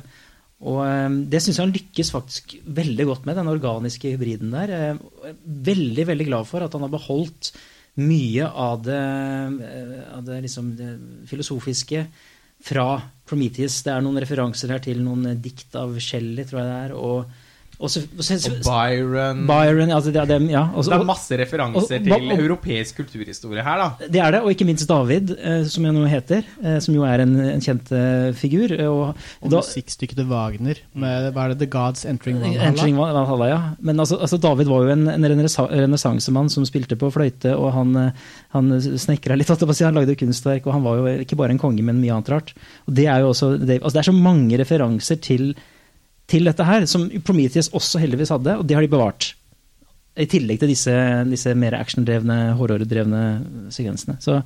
A: Og eh, det syns jeg han lykkes faktisk veldig godt med, den organiske hybriden der. Er veldig, veldig glad for at han har beholdt mye av det, eh, av det, liksom, det filosofiske fra Prometheus. Det er noen referanser her til noen eh, dikt av Shelley, tror jeg det er. og og så, så,
B: Og Byron
A: Byron, altså det er dem, ja. også,
B: Det er masse referanser
A: og-
B: til
A: og- og-
B: europeisk kulturhistorie her, da.
A: det er det, og ikke minst David, eh, som jeg nå heter, eh, som jo er en, en kjent eh, figur. Og,
D: Og
A: da,
D: musikkstykket til Wagner med hva er det, The Gods Entering Valhalla.
A: Entering Valhalla, ja. Men altså, altså David var jo en, en renessansemann som spilte på fløyte, og han, han snekra litt. Han lagde kunstverk, og han var jo ikke bare en konge, men mye annet rart. Og det er jo også det, altså det er så mange referanser til, til dette her, som Prometheus også heldigvis hadde, og det har de bevart. I tillegg til disse, disse mer actiondrevne, horrordrevne sekvensene. Så,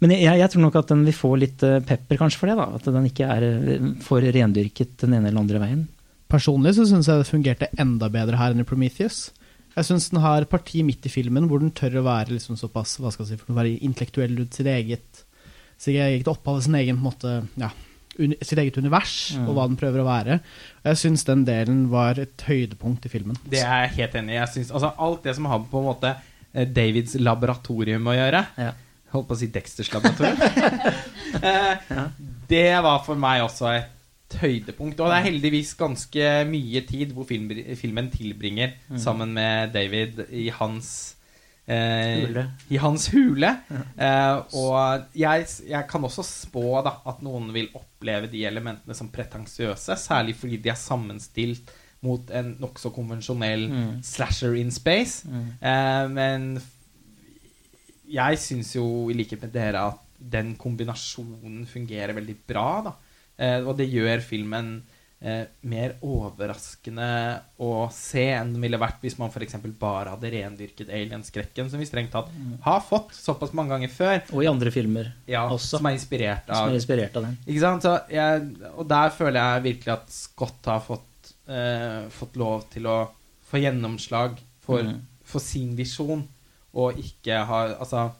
A: men jeg, jeg tror nok at den vil få litt eh, pepper kanskje for det. da, At den ikke er eh, for rendyrket den ene eller andre veien.
D: Personlig så syns jeg det fungerte enda bedre her enn i Prometheus. Jeg syns den har parti midt i filmen hvor den tør å være liksom såpass hva skal jeg si, for å være intellektuell ut sitt eget, sitt eget opphav, sin egen på en måte, ja, sitt eget univers,
A: Mm.
D: og hva den prøver å være. Jeg syns den delen var et høydepunkt i filmen.
B: Det er jeg helt enig i. Jeg synes, altså, alt det som har på en måte eh, Davids laboratorium å gjøre
A: Ja.
B: Holdt på å si Dexters laboratorium. Eh, Det var for meg også et høydepunkt. Og det er heldigvis ganske mye tid hvor film, filmen tilbringer sammen med David i hans eh, I hans hule. Eh, og jeg, jeg kan også spå da, at noen vil oppleve de elementene som pretensiøse, særlig fordi de er sammenstilt mot en nokså konvensjonell
A: Mm.
B: slasher in space.
A: Mm.
B: Eh, men jeg syns jo, i likhet med dere, at den kombinasjonen fungerer veldig bra. da. Eh, og det gjør filmen eh, mer overraskende å se enn den ville vært hvis man f.eks. bare hadde rendyrket alien-skrekken, som vi strengt tatt har fått såpass mange ganger før.
A: Og i andre filmer
B: Ja,
A: også,
B: Som er inspirert
A: som
B: av
A: er inspirert av den.
B: ikke sant? Så jeg, og der føler jeg virkelig at Scott har fått, eh, fått lov til å få gjennomslag for,
A: Mm.
B: for sin visjon, og ikke har Altså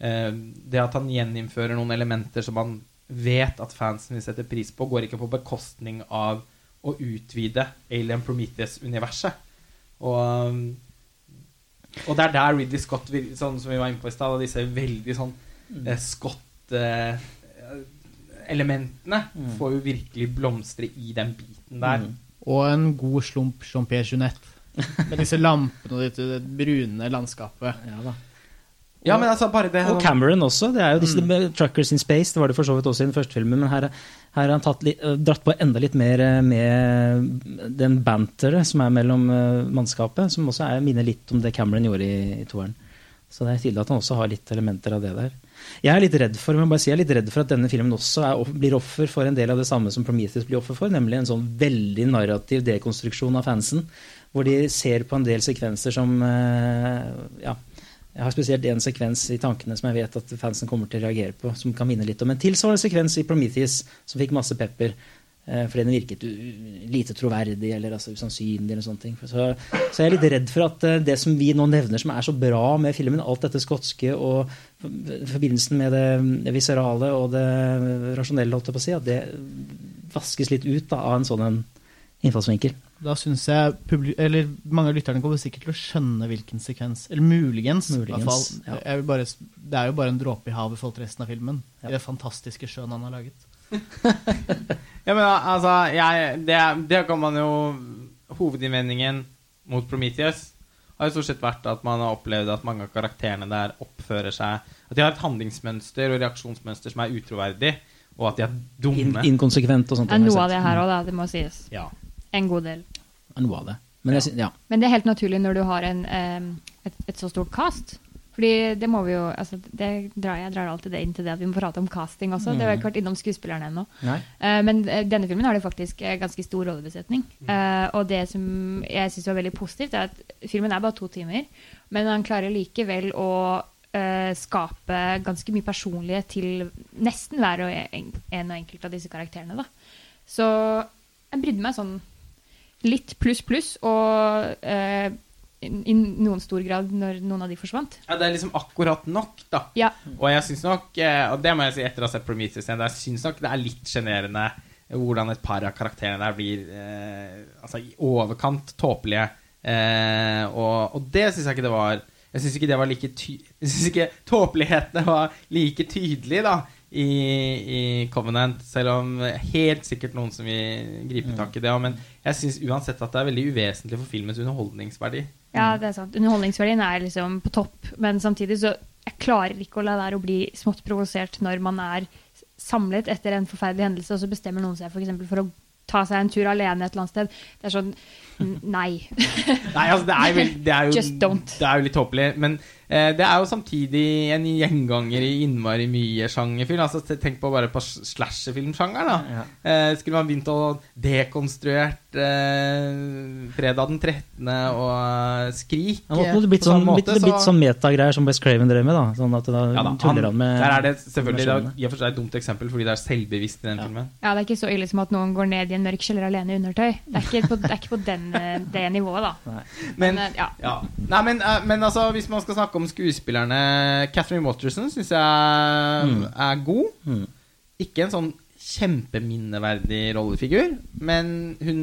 B: eh, Det at han gjeninnfører noen elementer som han vet at fansen vil sette pris på, går ikke på bekostning av å utvide Alien Prometheus-universet. Og, og det er der Ridley Scott, sånn som vi var inne på i stad, disse veldig sånn eh, Scott eh,
A: Mm.
B: får jo virkelig blomstre i den biten der.
A: Mm.
D: Og en god slump Jean-Pierre Junette. Med disse lampene og dette det brune landskapet.
A: Ja da.
B: Ja, men altså, bare det
A: Og Cameron også. Det er jo disse mm. Truckers in Space, det var det for så vidt også i den første filmen, men her, her har han litt, øh, dratt på enda litt mer øh, med den banteret som er mellom øh, mannskapet, som også er, minner litt om det Cameron gjorde i, i toeren. Så det er tydelig at han også har litt elementer av det der. Jeg er litt redd for men bare si, jeg er litt redd for at denne filmen også er, blir offer for en del av det samme som Prometheus blir offer for, nemlig en sånn veldig narrativ dekonstruksjon av fansen, hvor de ser på en del sekvenser som ja, jeg har spesielt en sekvens i tankene som jeg vet at fansen kommer til å reagere på, som kan minne litt om en tilsvarende sekvens i Prometheus som fikk masse pepper. eh, Fordi den virket lite troverdig eller altså usannsynlig. eller sånne ting. Så, så jeg er litt redd for at eh, det som vi nå nevner som er så bra med filmen, alt dette skotske og forbindelsen med det viserale og det rasjonelle, holdt jeg på å si, at det vaskes litt ut da, av en sånn en innfallsvinkel.
D: Da syns jeg publi eller mange av lytterne kommer sikkert til å skjønne hvilken sekvens. Eller muligens, i hvert fall.
A: Muligens, ja.
D: Jeg vil bare, det er jo bare en dråpe i havet i forhold til resten av filmen.
A: Ja.
D: I det fantastiske sjøen han har laget.
B: Ja, men altså, jeg, det, det kan man jo Hovedinnvendingen mot Prometheus har jo stort sett vært at man har opplevd at mange av karakterene der oppfører seg At de har et handlingsmønster og reaksjonsmønster som er utroverdig, og at de er
A: In,
B: dumme.
A: inkonsekvent og sånt.
C: Det er noe av det her òg. Det må sies.
B: Ja.
C: En god del.
A: Mm, Noe av det. Men jeg, sy- ja.
C: Men det er helt naturlig når du har en, et, et så stort cast. Fordi det må vi jo altså det drar, Jeg drar alltid det inn til det at vi må prate om casting også. Det har vi ikke vært innom skuespillerne ennå. Eh, men eh, denne filmen har det faktisk eh, ganske stor rollebesetning. Eh, og det som jeg syns var veldig positivt, er at filmen er bare to timer, men han klarer likevel å skape ganske mye personlighet til nesten hver og en, en og enkelt av disse karakterene. Da. Så jeg brydde meg sånn litt pluss pluss, og eh, i noen stor grad når noen av de forsvant.
B: ja, det er liksom akkurat nok, da.
C: Ja,
B: Og jeg syns nok, eh, og det må jeg si etter å ha sett Prometheus igjen, jeg syns nok det er litt sjenerende hvordan et par av karakterene der blir eh, altså i overkant tåpelige. Eh, og, og det syns jeg ikke det var Jeg syns ikke det var like ty Jeg syns ikke tåpelighetene var like tydelige da i, i Covenant, selv om helt sikkert noen som vil gripe tak i det. Men jeg syns uansett at det er veldig uvesentlig for filmens underholdningsverdi.
C: Ja, det er sant. Underholdningsverdien er liksom på topp, men samtidig så jeg klarer ikke å la være å bli smått provosert når man er samlet etter en forferdelig hendelse, og så bestemmer noen seg for, eksempel for å ta seg en tur alene et eller annet sted. Det er sånn Nei.
B: Nei, altså det er, vel, det er jo
C: Just don't.
B: Det er jo litt tåpelig. Men eh, det er jo samtidig en gjenganger i innmari mye sjangerfilm. Altså, tenk på bare på slasherfilmsjangeren. da
A: Ja.
B: eh, Skulle man begynt å dekonstruert eh, Fredag den 13. og eh, Skrik
A: Det måtte det blitt
B: på
A: sånn,
B: samme
A: blitt,
B: så...
A: blitt sånn metagreier som best Craven drev med. da Sånn at da
B: ja, da,
A: tuller han, med
B: Der er det selvfølgelig Det er i og for seg et dumt eksempel, fordi det er selvbevisst i den
A: Ja.
B: filmen.
C: Ja, det er ikke så ille som at noen går ned i en mørk kjeller alene i undertøy. Det er ikke på, det er ikke på den, eh, det nivået, da.
A: Nei.
B: Men,
C: Men, eh, ja.
B: Ja. Nei, men, eh, men altså, hvis man skal snakke om skuespillerne Catherine Watterson syns jeg
A: Mm.
B: er god.
A: Mm.
B: Ikke en sånn kjempeminneverdig rollefigur, men hun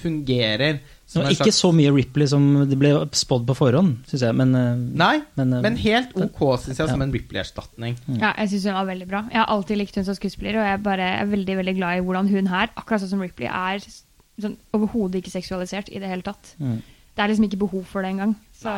B: fungerer som
A: Nå, ikke
B: slags
A: så mye Ripley som det ble spådd på forhånd, syns jeg. Men,
B: Nei,
A: men,
B: men helt ok, syns jeg, som en Ripley-erstatning.
C: Ja, jeg syns hun var veldig bra. Jeg har alltid likt hun som skuespiller, og jeg er bare er veldig veldig glad i hvordan hun her, akkurat sånn som Ripley, er sånn, overhodet ikke seksualisert i det hele tatt.
A: mm.
C: Det er liksom ikke behov for det engang. Så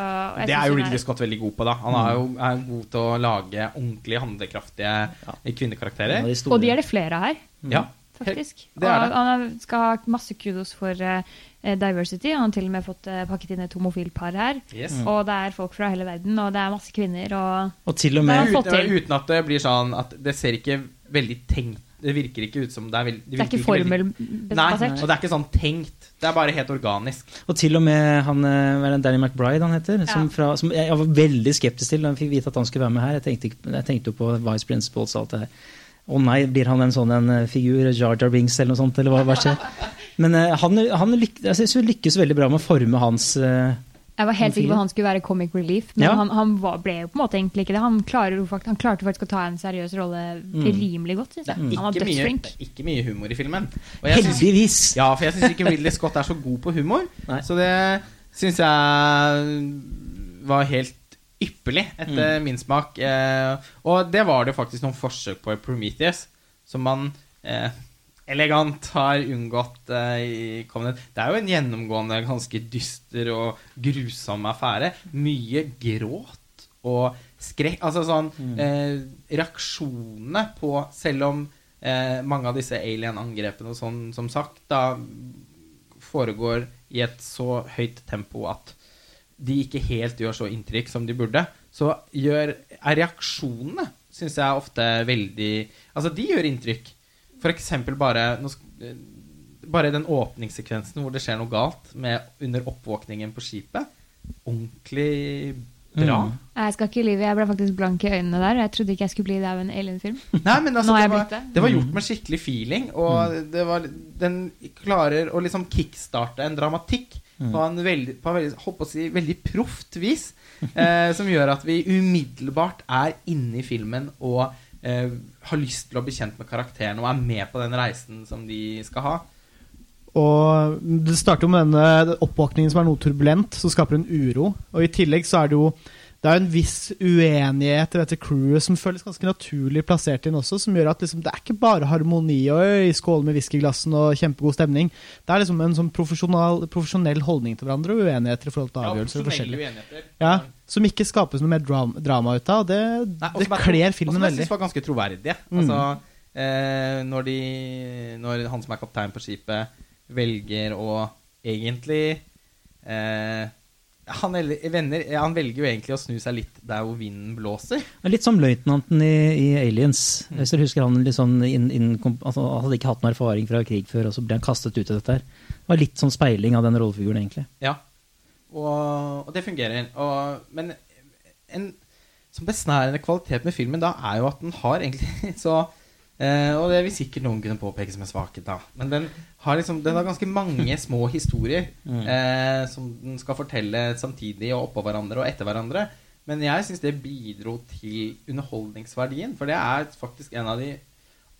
B: Det er jo Ridley Scott veldig god på. da Han er jo er god til å lage ordentlig handlekraftige
A: ja.
B: kvinnekarakterer.
A: Ja, de
C: Og de er det flere her,
B: Ja,
C: faktisk.
B: Det er
C: og
B: det.
C: han skal ha masse kudos for uh, diversity. Han har til og med fått uh, pakket inn et homofilpar her.
B: yes.
C: Og det er folk fra hele verden, og det er masse kvinner, og
A: Og til og med
B: Uten, uten at det blir sånn at det ser ikke veldig tenkt Det virker ikke ut som det er veldig
C: det er ikke formelbasert.
B: Nei, og det er ikke sånn tenkt. Det er bare helt organisk.
A: Og til og med han eh, det Danny McBride han heter, som, fra, som jeg var veldig skeptisk til da jeg fikk vite at han skulle være med her. Jeg tenkte, jeg tenkte jo på Vice Principles og alt det her. Å nei, blir han en sånn en eh, figur, Jar Jar Binks eller noe sånt, eller hva, hva skjer? Men uh, han, han lyk, jeg synes lykkes veldig bra med å forme hans eh,
C: Jeg var helt sikker på at han skulle være comic relief, men
A: Ja.
C: han, han var, ble jo på en måte egentlig ikke det. Han, klarer han klarte faktisk å ta en seriøs rolle rimelig godt, syns
B: Det
C: jeg.
B: er
C: Han var
B: ikke, mye,
C: dødsflink.
B: det er ikke mye humor i filmen. Og jeg synes,
A: Heldigvis!
B: ja, for jeg syns ikke Ridley Scott er så god på humor.
A: Nei.
B: Så det syns jeg var helt ypperlig, etter min smak. Eh, og det var det faktisk noen forsøk på i Prometheus, som man eh, elegant har unngått eh. Det er jo en gjennomgående ganske dyster og grusom affære. Mye gråt og skrekk Altså sånn eh, Reaksjonene på Selv om eh, mange av disse alien-angrepene og sånn, som sagt, da foregår i et så høyt tempo at de ikke helt gjør så inntrykk som de burde, så gjør, er reaksjonene, syns jeg ofte veldig Altså, de gjør inntrykk. Eksempel bare eh, Bare den åpningssekvensen hvor det skjer noe galt med under oppvåkningen på skipet. Ordentlig bra.
A: Mm.
C: Jeg skal ikke lyve, jeg ble faktisk blank i øynene der. Jeg trodde ikke jeg skulle bli det av en alien-film.
B: Nei, men altså,
C: Nå har
B: det, var,
C: blitt det.
B: det var gjort med skikkelig feeling, og det var, den klarer å liksom kickstarte en dramatikk på en veldig, på en veldig, å si, veldig proft vis, eh, som gjør at vi umiddelbart er inne i filmen og eh, har lyst til å bli kjent med karakteren og er med på den reisen som de skal ha.
D: Og det starter jo med denne oppvåkningen som er noe turbulent, som skaper en uro. Og i tillegg så er det jo det er en viss uenighet i dette crewet som føles ganske naturlig plassert inn også, som gjør at liksom, det er ikke bare harmoni og skålen skål med whiskyglassen og kjempegod stemning. Det er liksom en sånn profesjonell holdning til hverandre og uenigheter i forhold til avgjørelser. og forskjellig.
B: uenigheter.
D: Ja, Som ikke skapes noe mer dram drama ut av. Det,
B: Nei, og
D: det
B: kler filmen
D: veldig.
B: og som jeg syns var ganske troverdig.
D: Mm.
B: Altså, eh, når, de, når han som er kaptein på skipet, velger å egentlig eh, han, venner, han velger jo egentlig å snu seg litt der hvor vinden blåser.
A: Er Litt som løytnanten i, i Aliens. Hvis dere husker han sånn inn, inn, altså, Han hadde ikke hatt noen erfaring fra krig før, og så ble han kastet ut i dette her. Det var litt sånn speiling av den rollefiguren, egentlig.
B: Ja. Og, og det fungerer. Og, men en som besnærende kvalitet med filmen da er jo at den har egentlig så eh, Og det vil sikkert noen kunne påpeke som en svakhet, da. Men den har, liksom, den har ganske mange små historier eh, som den skal fortelle samtidig og oppå hverandre og etter hverandre. Men jeg syns det bidro til underholdningsverdien. For det er faktisk en av de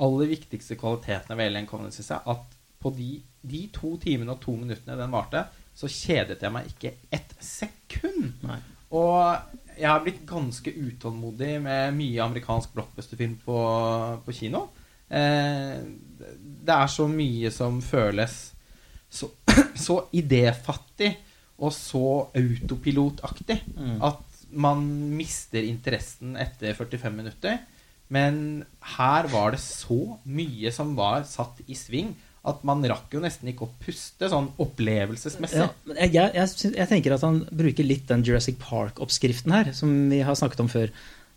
B: aller viktigste kvalitetene ved Alien Covenant, synes jeg. At på de, de to timene og to minuttene den varte, så kjedet jeg meg ikke ett sekund.
A: Nei.
B: Og jeg har blitt ganske utålmodig med mye amerikansk blockbusterfilm på, på kino. Eh, det er så mye som føles så, så idéfattig og så autopilotaktig
A: Mm.
B: at man mister interessen etter 45 minutter. Men her var det så mye som var satt i sving at man rakk jo nesten ikke å puste sånn opplevelsesmessig.
A: Ja, jeg, jeg, jeg, tenker at han bruker litt den Jurassic Park-oppskriften her, som vi har snakket om før.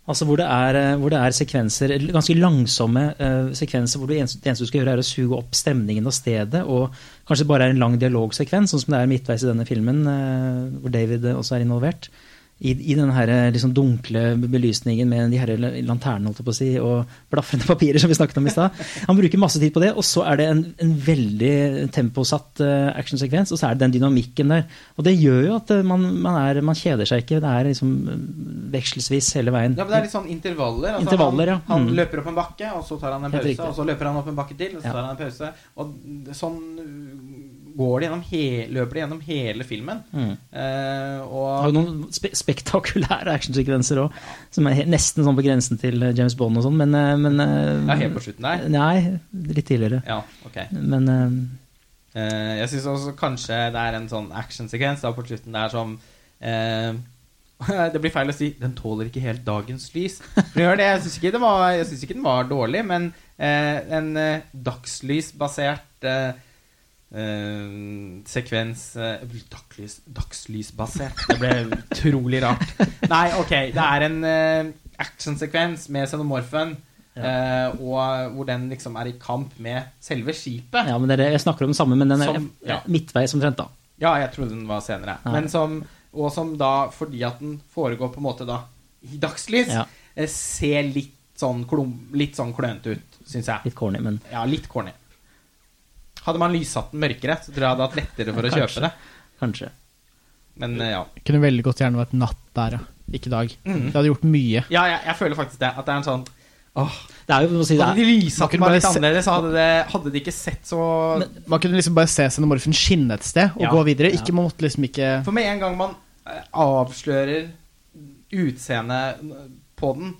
A: Altså hvor det er, eh, hvor det er sekvenser, ganske langsomme uh, sekvenser hvor du eneste, det eneste du skal gjøre, er å suge opp stemningen og stedet, og kanskje bare er en lang dialogsekvens, sånn som det er midtveis i denne filmen, uh, hvor David også er involvert. I, i den her eh, liksom dunkle belysningen med de her lanternene holdt jeg på å si, og blafrende papirer som vi snakket om i stad. Han bruker masse tid på det, og så er det en, en veldig temposatt eh, actionsekvens, og så er det den dynamikken der. Og det gjør jo at eh, man, man, er, man kjeder seg ikke. Det er liksom vekselvis hele veien.
B: Ja, men Det er litt sånn intervaller. Altså,
A: Intervaller, ja.
B: han, han
A: Mm.
B: løper opp en bakke, og så tar han en pause. Og så løper han opp en bakke til, og så tar han en pause. Og sånn går det gjennom he løper det gjennom hele filmen.
A: Mm.
B: Eh,
A: Det har jo noen spe spektakulære actionsekvenser òg, som er nesten sånn på grensen til eh, James Bond og sånn, men, eh, men uh,
B: Ja, helt på slutten der?
A: Nei, litt tidligere.
B: Ja, ok.
A: Men
B: uh, jeg syns også kanskje det er en sånn actionsekvens da på slutten der som Det blir feil å si 'den tåler ikke helt dagens lys'. Gjør det. Jeg syns ikke, ikke den var dårlig, men eh, en eh, dagslysbasert eh, eh, sekvens uh, dagslys, Dagslysbasert. Det ble utrolig rart. Nei, ok. Det er en uh, actionsekvens med xenomorfen. Uh, og hvor den liksom er i kamp med selve skipet.
A: ja, men det er jeg snakker om den samme, men den er
B: Som- ja.
A: midtveis omtrent, da.
B: Ja, jeg trodde den var senere.
A: Ja.
B: Men som, og som da, fordi at den foregår på en måte da i dagslys,
A: Ja.
B: ser litt sånn, klum, litt sånn klønete ut, syns jeg.
A: Litt corny, men
B: Ja, litt corny. Hadde man lyssatt den mørkere, så tror jeg hadde hatt lettere for å
A: Kanskje.
B: kjøpe det.
A: kanskje.
B: Men eh, ja.
D: Kunne veldig godt gjerne vært natt der, ja. Ikke dag.
B: Mm.
D: Det hadde gjort mye.
B: Ja, jeg, jeg føler faktisk det. At det er en sånn Åh,
A: Det er jo, si, det
B: Hadde de
D: lyssatt
B: den bare litt annerledes, så hadde det, hadde de ikke sett så
D: Man kunne liksom bare se xenomorfen skinne et sted og
B: Ja.
D: gå videre. Ikke, man måtte liksom ikke
B: For med en gang man eh, avslører utseendet på den,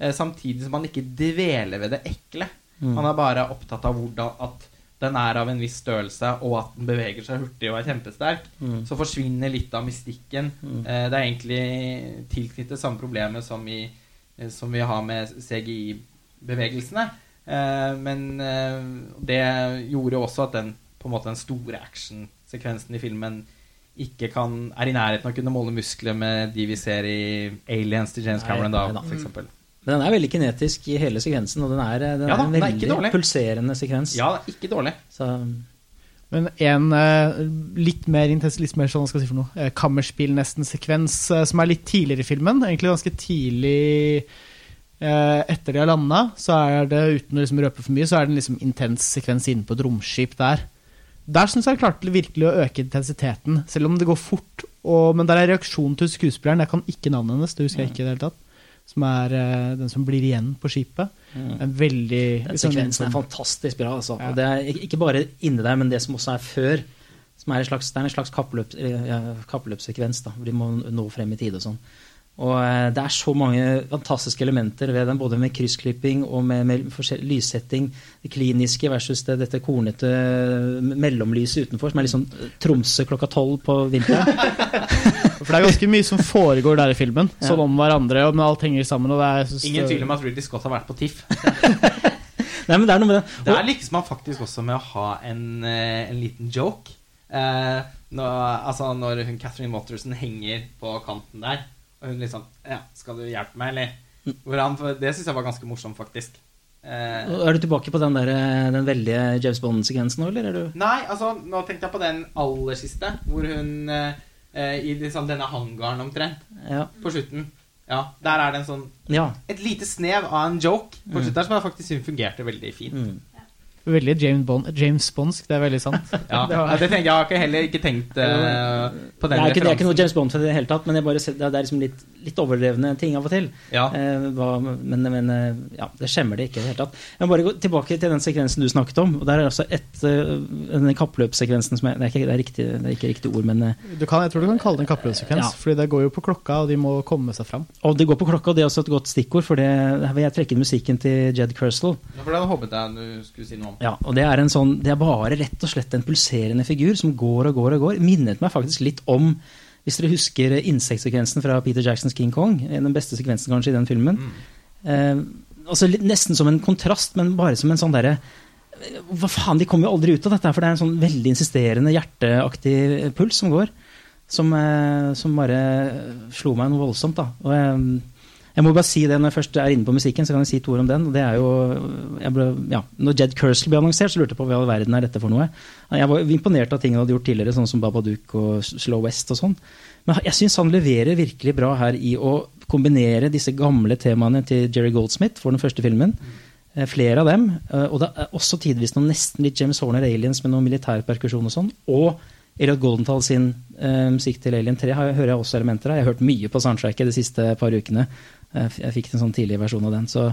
B: eh, samtidig som man ikke dveler ved det ekle
A: Mm.
B: Man er bare opptatt av hvordan at den er av en viss størrelse, og at den beveger seg hurtig og er kjempesterk,
A: Mm.
B: så forsvinner litt av mystikken. Eh, det er egentlig tilknyttet samme problemet som, i, eh, som vi har med CGI-bevegelsene. Eh, men eh, det gjorde også at den, på en måte, den store actionsekvensen i filmen ikke kan, er i nærheten av å kunne måle muskler med de vi ser i Aliens til James Cameron, da. for eksempel.
A: Men den er veldig kinetisk i hele sekvensen, og den er, den
B: Ja da,
A: er en veldig
B: er
A: pulserende sekvens.
B: Ja, det er ikke dårlig.
A: Så,
D: Men en eh, litt mer intens, litt mer sånn, skal jeg si for noe, uh, kammerspill nesten sekvens, eh, som er litt tidligere i filmen, egentlig ganske tidlig eh, etter de har landa, så er det, uten å liksom røpe for mye, så er det en liksom intens sekvens inne på et romskip der. Der syns jeg klarte virkelig å øke intensiteten, selv om det går fort. Og, men der er reaksjonen til skuespilleren, jeg kan ikke navnet hennes, det husker jeg ikke i det hele tatt, som er uh, den som blir igjen på skipet. En veldig
A: Den
D: liksom,
A: sekvensen er
D: sånn-
A: fantastisk bra. Altså.
D: Ja.
A: Og det er ikke- bare inni der, men det som også er før. Som er en slags, det er en slags kappløp, eh, kappløpssekvens. da, hvor De må nå frem i tide og sånn. Og eh, Det er så mange fantastiske elementer ved den, både med kryssklipping og med, med lyssetting. Det kliniske versus det, dette kornete eh, mellomlyset utenfor, som er sånn eh, Tromsø klokka tolv på vinteren.
D: For det er ganske mye som foregår der i filmen,
A: Ja.
D: sånn om hverandre, og men alt henger sammen. Og det er, synes
B: Ingen tvil om at Ridley Scott har vært på TIFF.
A: Nei, men det er noe med det.
B: Der lykkes man faktisk også med å ha en, en liten joke. Eh, når, altså når hun Catherine Watterson henger på kanten der, og hun liksom Ja, skal du hjelpe meg, eller? Han, det syns jeg var ganske morsomt, faktisk. Eh,
A: Er du tilbake på den, der, eh, den veldige James Bond-sekvensen nå, eller er du
B: nei, altså, nå tenkte jeg på den aller siste, hvor hun eh, eh, I liksom denne hangaren omtrent,
A: Ja.
B: på slutten. Ja, Der er det en sånn
A: ja.
B: et lite snev av en joke på
A: Mm.
B: slutten der som jeg faktisk synes fungerte veldig fint.
A: Mm.
D: Veldig James, Bond, James Bondsk, det er veldig sant.
B: Ja,
D: Det var-
B: det tenker jeg, har ikke heller ikke tenkt uh, på
A: Det
B: den
A: er, ikke, det er ikke noe. James Bond i det hele tatt, men jeg bare det er liksom litt, litt overdrevne ting av og til.
B: Ja.
A: Uh, hva, men men uh, ja, det skjemmer det ikke i det hele tatt. Jeg må bare gå tilbake til den sekvensen du snakket om. og Der er altså et, denne kappløpssekvensen som er, det, er ikke, det, er riktig, det er ikke riktig ord, men
D: Du kan, jeg tror du kan kalle det en kappløpssekvens,
A: Ja.
D: Fordi det går jo på klokka, og de må komme seg fram.
A: Og det går på klokka, og det er også et godt stikkord, for det her vil jeg trekke inn musikken til Jed Kersel.
B: Ja, for det hadde håpet jeg du skulle si noe om.
A: Ja, og det er, en sånn, det er bare rett og slett en pulserende figur som går og går og går. Minnet meg faktisk litt om hvis dere husker insektsekvensen fra Peter Jacksons King Kong. Den beste sekvensen kanskje i den filmen. Eh, altså litt, Nesten som en kontrast, men bare som en sånn derre Hva faen, de kommer jo aldri ut av dette, for det er en sånn veldig insisterende, hjerteaktig puls som går. Som, eh, som bare slo meg noe voldsomt, da. Og jeg, jeg må bare si det Når jeg først er inne på musikken, så kan jeg si to ord om den. det er jo, ble, ja, Når Jed Kersel ble annonsert, så lurte jeg på hva i all verden er dette for noe. Jeg var imponert av ting han hadde gjort tidligere, sånn som Babadook og Slow West og sånn. Men jeg syns han leverer virkelig bra her i å kombinere disse gamle temaene til Jerry Goldsmith for den første filmen. Eh, Flere av dem. eh, Og det er også tidvis noe nesten litt James Horner Aliens med noe militærperkusjon og sånn. Og Elliot Goldenthal sin eh, musikk til Alien 3 har, hører jeg også elementer av. Jeg har hørt mye på soundtracket de siste par ukene. Jeg fikk en sånn tidlig versjon av den. Så,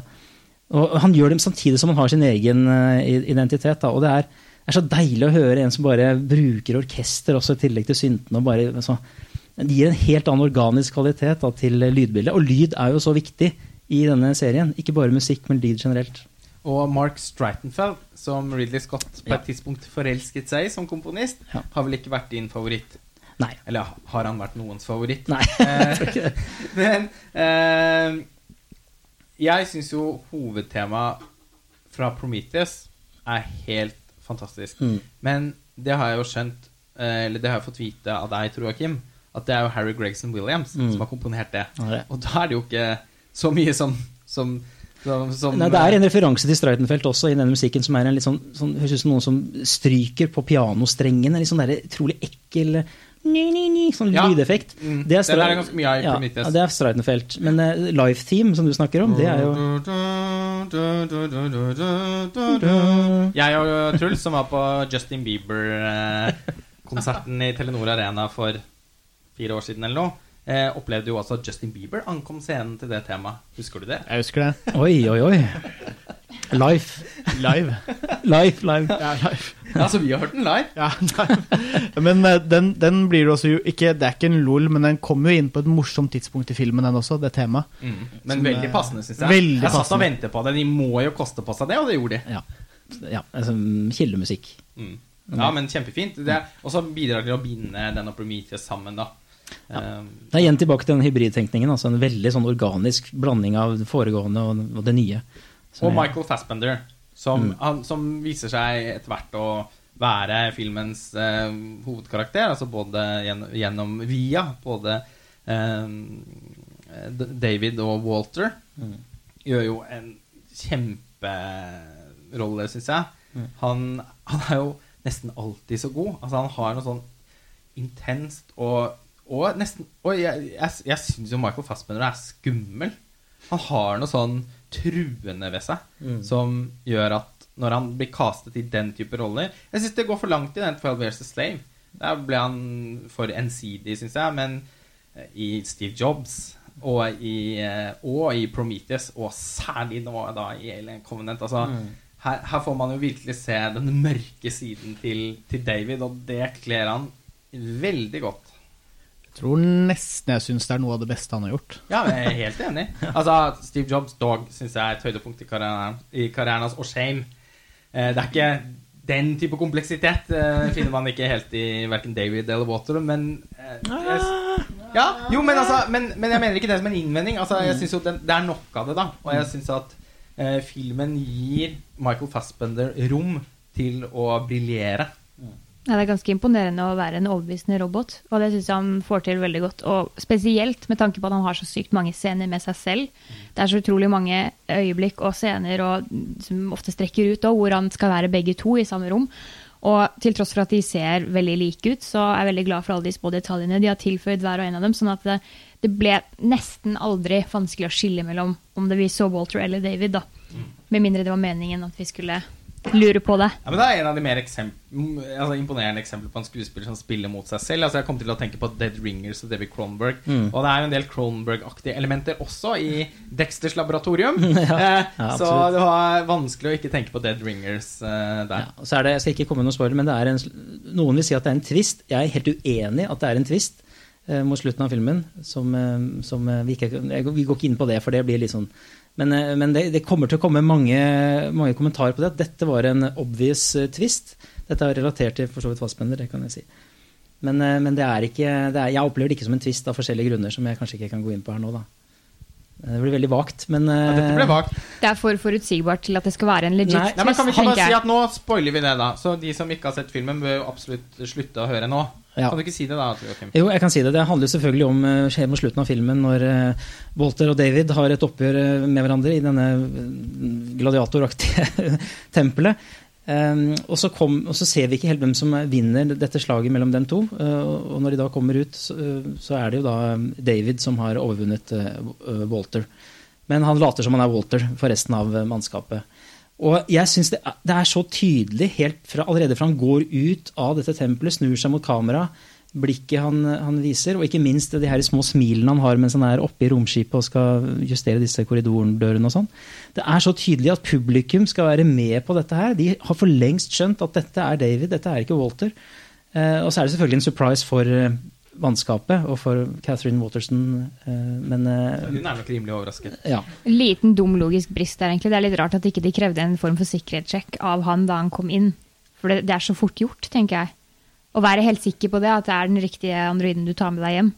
A: og han gjør dem samtidig som han har sin egen eh, identitet. Da, og det er, er så deilig å høre en som bare bruker orkester også i tillegg til syntene. og bare, Så, Det gir en helt annen organisk kvalitet da, til lydbildet. Og lyd er jo så viktig i denne serien. Ikke bare musikk, men lyd generelt.
B: Og Mark Streitenfeld, som Ridley Scott på
A: Ja.
B: et tidspunkt forelsket seg som komponist,
A: Ja.
B: har vel ikke vært din favoritt?
A: Nei.
B: Eller har han vært noens favoritt?
A: Nei,
B: Eh,
A: jeg tror ikke det.
B: Men eh, jeg syns jo hovedtemaet fra Prometheus er helt fantastisk.
A: Mm.
B: Men det har jeg jo skjønt, eh, eller det har jeg fått vite av deg, tror jeg, Kim, at det er jo Harry Gregson Williams
A: Mm.
B: som har komponert det.
A: Ja, det.
B: Og da er det jo ikke så mye som, som, som, som
A: Nei, det er en referanse til Streitenfeld også i denne musikken, som er en litt sånn, sånn høres ut som noen som stryker på pianostrengen. En litt sånn der utrolig ekkel sånn
B: Ja.
A: lydeffekt.
B: Mm,
A: Det er,
B: den er det ganske mye av
A: ja,
B: Prometheus.
A: ja, det er Streitenfeld. Men uh, Life Theme, som du snakker om, det er jo
B: Jeg og Truls, som var på Justin Bieber-konserten i Telenor Arena for fire år siden eller noe, eh, opplevde jo også at Justin Bieber ankom scenen til det temaet. Husker du det?
D: Jeg husker det.
A: Oi, oi, oi. Life.
D: Live.
A: Life, live.
D: Ja, live.
B: Altså, vi har hørt den live.
D: Ja, live. Men eh, den, den blir jo også ikke Det er ikke en lol, men den kommer jo inn på et morsomt tidspunkt i filmen, den også, det temaet.
B: Mm. Men
D: Som,
B: veldig
D: eh,
B: passende, syns jeg.
D: veldig
B: jeg satt og ventet på det. De må jo koste på seg det, og det gjorde de.
A: Ja. ja, altså, kildemusikk.
B: Mm. Ja, men kjempefint. Og så bidrar til å binde den og Prometheus sammen, da. Ja.
A: Det er igjen tilbake til den hybridtenkningen. Altså en veldig sånn organisk blanding av det foregående og det nye.
B: Og Michael Fassbender, som, han, som viser seg etter hvert å være filmens eh, hovedkarakter. Altså både gjennom, gjennom via både eh, David og Walter. Gjør jo en kjemperolle, syns jeg. Han, han er jo nesten alltid så god. Altså Han har noe sånn intenst og, og nesten Og jeg, jeg, jeg syns jo Michael Fassbender er skummel. Han har noe sånn truende ved seg som gjør at når han blir castet i den type roller Jeg syns det går for langt i den 12 Years a Slave. Der ble han for ensidig, syns jeg. Men eh, i Steve Jobs og i, eh, og i Prometheus, og særlig nå da i Alien Covenant altså, her, her får man jo virkelig se den mørke siden til, til David, og det kler han veldig godt.
D: Tror nesten jeg syns det er noe av det beste han har gjort.
B: Ja, jeg er helt enig. Altså, Steve Jobs' Dog syns jeg er et høydepunkt i karrieren, i karrieren hans, og Shame. Eh, det er ikke den type kompleksitet eh, finner man ikke helt i verken David eller Water, men eh, jeg, Ja, jo, men altså men, men jeg mener ikke det som en innvending. Altså, jeg synes jo den, Det er nok av det, da. Og jeg syns at eh, filmen gir Michael Fassbender rom til å briljere.
C: Ja, det er ganske imponerende å være en overbevisende robot, og det syns jeg han får til veldig godt. Og spesielt med tanke på at han har så sykt mange scener med seg selv. Det er så utrolig mange øyeblikk og scener og, som ofte strekker ut, og hvor han skal være begge to i samme rom. Og til tross for at de ser veldig like ut, så er jeg veldig glad for alle de små detaljene de har tilføyd hver og en av dem. sånn at det, det ble nesten aldri vanskelig å skille mellom om det vi så Walter eller David. da. Med mindre det var meningen at vi skulle lure på det.
B: Ja, men Det er en av de mer eksempl altså, imponerende eksempler på en skuespiller som spiller mot seg selv. Altså Jeg kom til å tenke på Dead Ringers og David Cronenberg. Og det er jo en del Cronenberg-aktige elementer også i Dexters laboratorium. eh, så det var vanskelig å ikke tenke på Dead Ringers uh, der.
A: Ja, så er det, jeg skal ikke komme med noen spoiler, men det er en, noen vil si at det er en twist. Jeg er helt uenig at det er en twist eh, mot slutten av filmen. Som, som vi, ikke, jeg, vi går ikke inn på det, for det blir litt sånn Men, eh, men det, det kommer til å komme mange, mange kommentarer på det. At dette var en obvious eh, twist. Dette er relatert til for så vidt Fassbender, det kan jeg si. Men, eh, men det er ikke, det er, jeg opplever det ikke som en twist av forskjellige grunner, som jeg kanskje ikke kan gå inn på her nå. da. Det blir veldig vagt, men
B: Ja, dette ble
A: eh,
B: vagt.
C: Det er for forutsigbart til at det skal være en legit
A: Nei,
B: Nei, men Kan vi ikke bare si at nå spoiler vi det, da? Så de som ikke har sett filmen, bør absolutt slutte å høre nå.
A: Ja.
B: Kan du ikke si det, da? Joachim?
A: Jo, jeg kan si det. Det handler selvfølgelig om eh, skjer mot slutten av filmen, når eh, Walter og David har et oppgjør eh, med hverandre i denne eh, gladiatoraktige tempelet. Um, og, så kom, og så ser vi ikke helt hvem som vinner dette slaget mellom dem to. og når de da kommer ut, så, er det jo da eh, David som har overvunnet Walter. Men han later som han er Walter for resten av mannskapet. Og jeg synes det, det er så tydelig helt fra, allerede fra han går ut av dette tempelet, snur seg mot kamera, blikket han, han viser, og ikke minst de her små smilene han har mens han er oppe i romskipet og skal justere disse korridordørene og sånn. Det er så tydelig at publikum skal være med på dette her. De har for lengst skjønt at dette er David, dette er ikke Walter. Eh, og så er det selvfølgelig en surprise for eh, mannskapet og for Catherine Waterson, eh, men eh,
B: Hun er nok rimelig overrasket.
A: ja.
C: En liten dum logisk brist der, egentlig. Det er litt rart at ikke de krevde en form for sikkerhetssjekk av han da han kom inn. For det, det er så fort gjort, tenker jeg. Å være helt sikker på det, at det er den riktige androiden du tar med deg hjem.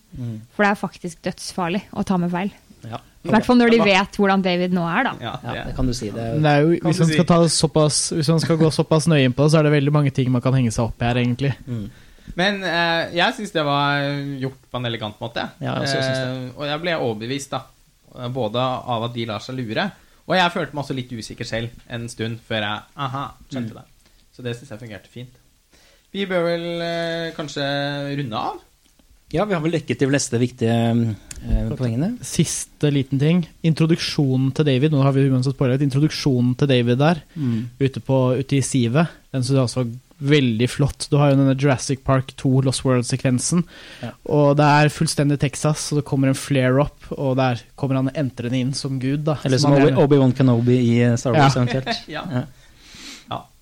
C: For det er faktisk dødsfarlig å ta med feil.
A: ja.
C: I hvert fall når de vet hvordan David nå er, da.
B: Ja,
A: Ja,
B: det.
A: det kan du si. Det
D: det jo, hvis, man
B: si.
D: skal såpass, hvis man skal gå såpass nøye inn på det, så er det veldig mange ting man kan henge seg opp i her, egentlig.
A: mm.
B: Men eh, jeg syns det var gjort på en elegant måte.
A: Ja, jeg også synes det.
B: Eh, og jeg ble overbevist, da. Både av at de lar seg lure, og jeg følte meg også litt usikker selv en stund før jeg aha, skjønte det. Så det syns jeg fungerte fint. Vi bør vel eh, kanskje runde av?
A: Ja, vi har vel dekket de fleste viktige eh, poengene.
D: Siste liten ting. Introduksjonen til David, nå har vi uansett spoilet, introduksjonen til David der, ute, på, ute i sivet, den som altså veldig flott. Du har jo denne Jurassic Park 2 Lost World-sekvensen,
A: Ja.
D: og det er fullstendig Texas, og det kommer en flare-up, og der kommer han entrende inn som gud, da.
A: Eller som
D: som
A: Obi-Wan Kenobi i eh, Star Wars,
D: Ja.
A: eventuelt.
B: Ja.
A: Ja.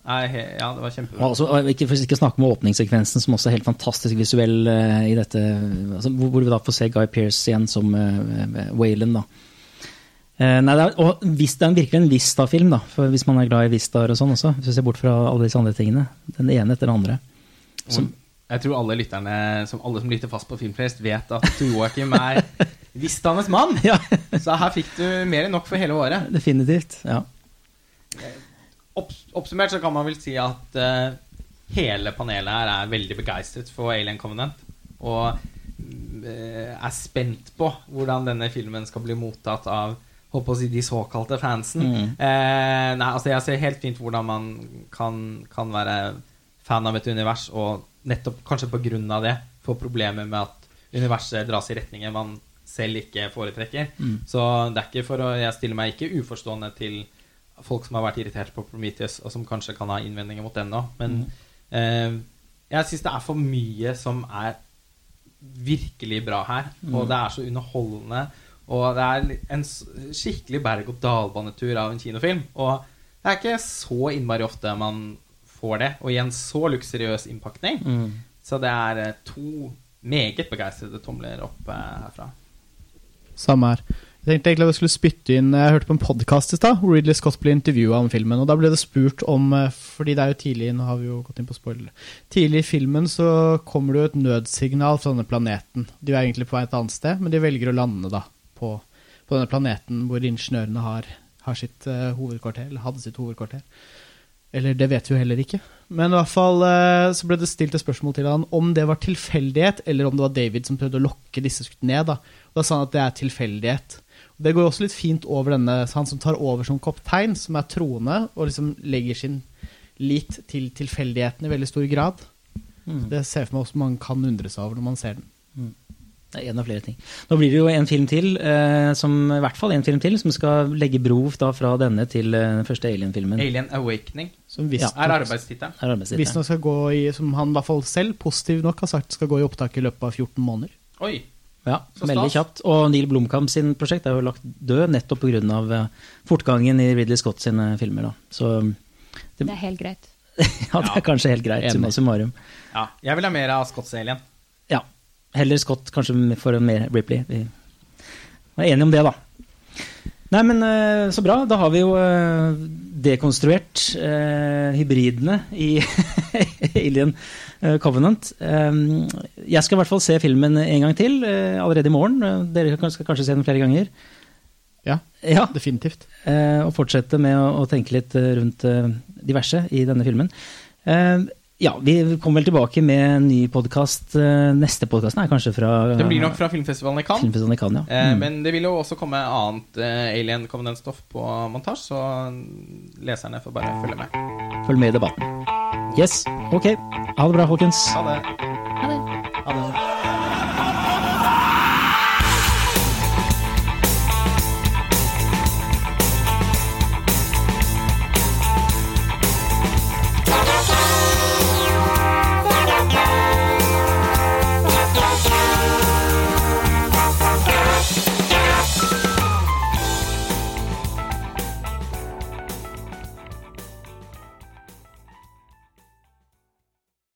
B: Ja, ja det var
A: Og
B: kjempebra.
A: også, og ikke, for ikke snakke om åpningssekvensen, som også er helt fantastisk visuell uh, i dette. Altså, hvor, hvor vi da får se Guy Pearce igjen som uh, Waylon, da. Eh, nei, er, og hvis, det er virkelig en Vista-film, da, for hvis man er glad i Vistaer og sånn også. Hvis vi ser bort fra alle disse andre tingene. Den ene etter den andre.
B: Som, jeg tror alle lytterne, som alle som lytter fast på Filmfrelst, vet at Joakim er Vistaenes mann.
A: Ja,
B: Så her fikk du mer enn nok for hele året.
A: definitivt. Ja.
B: Opp, oppsummert så kan man vel si at uh, hele panelet her er veldig begeistret for Alien Covenant. Og uh, er spent på hvordan denne filmen skal bli mottatt av holdt på å si, de såkalte fansen.
A: Mm.
B: Eh, nei, altså Jeg ser helt fint hvordan man kan, kan være fan av et univers, og nettopp kanskje av det få problemer med at universet dras i retninger man selv ikke foretrekker.
A: Mm.
B: Så det er ikke for å Jeg stiller meg ikke uforstående til folk som har vært irritert på Prometheus, og som kanskje kan ha innvendinger mot den nå. Men eh, jeg syns det er for mye som er virkelig bra her. Og det er så underholdende. Og det er en skikkelig berg-og-dal-banetur av en kinofilm. Og det er ikke så innmari ofte man får det, og i en så luksuriøs innpakning.
A: Mm.
B: Så det er eh, to meget begeistrede tomler opp eh, herfra.
D: Samme her. Jeg tenkte egentlig at jeg skulle spytte inn Jeg hørte på en podkast i stad hvor Ridley Scott ble intervjua om filmen. og Da ble det spurt om eh, Fordi det er jo tidlig Nå har vi jo gått inn på spoiler. Tidlig i filmen så kommer det jo et nødsignal fra denne planeten. De er egentlig på vei et annet sted, men de velger å lande da på, på denne planeten hvor ingeniørene har, har sitt uh, hovedkvarter, eller hadde sitt hovedkvarter. Eller det vet vi jo heller ikke. Men i hvert fall eh, så ble det stilt et spørsmål til han om det var tilfeldighet, eller om det var David som prøvde å lokke disse ned. da. Og Da sa han at det er tilfeldighet. Og Det går også litt fint over denne, han som tar over som kaptein, som er troende, og liksom legger sin lit til tilfeldigheten i veldig stor grad.
A: Mm.
D: Det ser jeg for meg også man kan undre seg over når man ser den.
A: Det er en av flere ting. Nå blir det jo en film til, eh, som, i hvert fall en film til, som skal legge bro da, fra denne til eh, den første Alien-filmen.
B: Alien Awakening
D: Som visst
B: er arbeidstittelen.
A: Er arbeidstittelen.
D: visstnok skal gå i, som han i hvert fall selv positiv nok har sagt, skal gå i opptak i løpet av 14 måneder.
B: Oi!
A: Ja,
B: Så
A: veldig kjapt. Og Neil Blomkamp sin prosjekt er jo lagt død nettopp pga. Uh, fortgangen i Ridley Scott sine filmer. Da. Så
C: Det er helt greit.
A: ja, det er kanskje helt greit, summa summarum.
B: Ja, jeg vil ha mer av Scotts Alien.
A: Ja. Heller Scott kanskje for en mer Ripley. Vi er enige om det, da. Nei, men eh, så bra. Da har vi jo eh, dekonstruert eh, hybridene i Alien Covenant. Jeg skal i hvert fall se filmen en gang til, allerede i morgen. Dere skal kanskje se den flere ganger.
D: Ja,
A: Ja,
D: definitivt.
A: og fortsette med å, tenke litt rundt diverse i denne filmen. Eh, ja, vi kommer vel tilbake med en ny podkast. neste podkast er kanskje fra
B: Den blir nok fra filmfestivalen i Cannes.
A: Filmfestivalen i Cannes, ja.
B: Eh,
A: Mm.
B: Men det vil jo også komme annet eh, Alien Covenant-stoff på montasje, så leserne får bare følge med.
A: Følg med i debatten. Yes, ok. Ha det bra, folkens.
B: Ha det.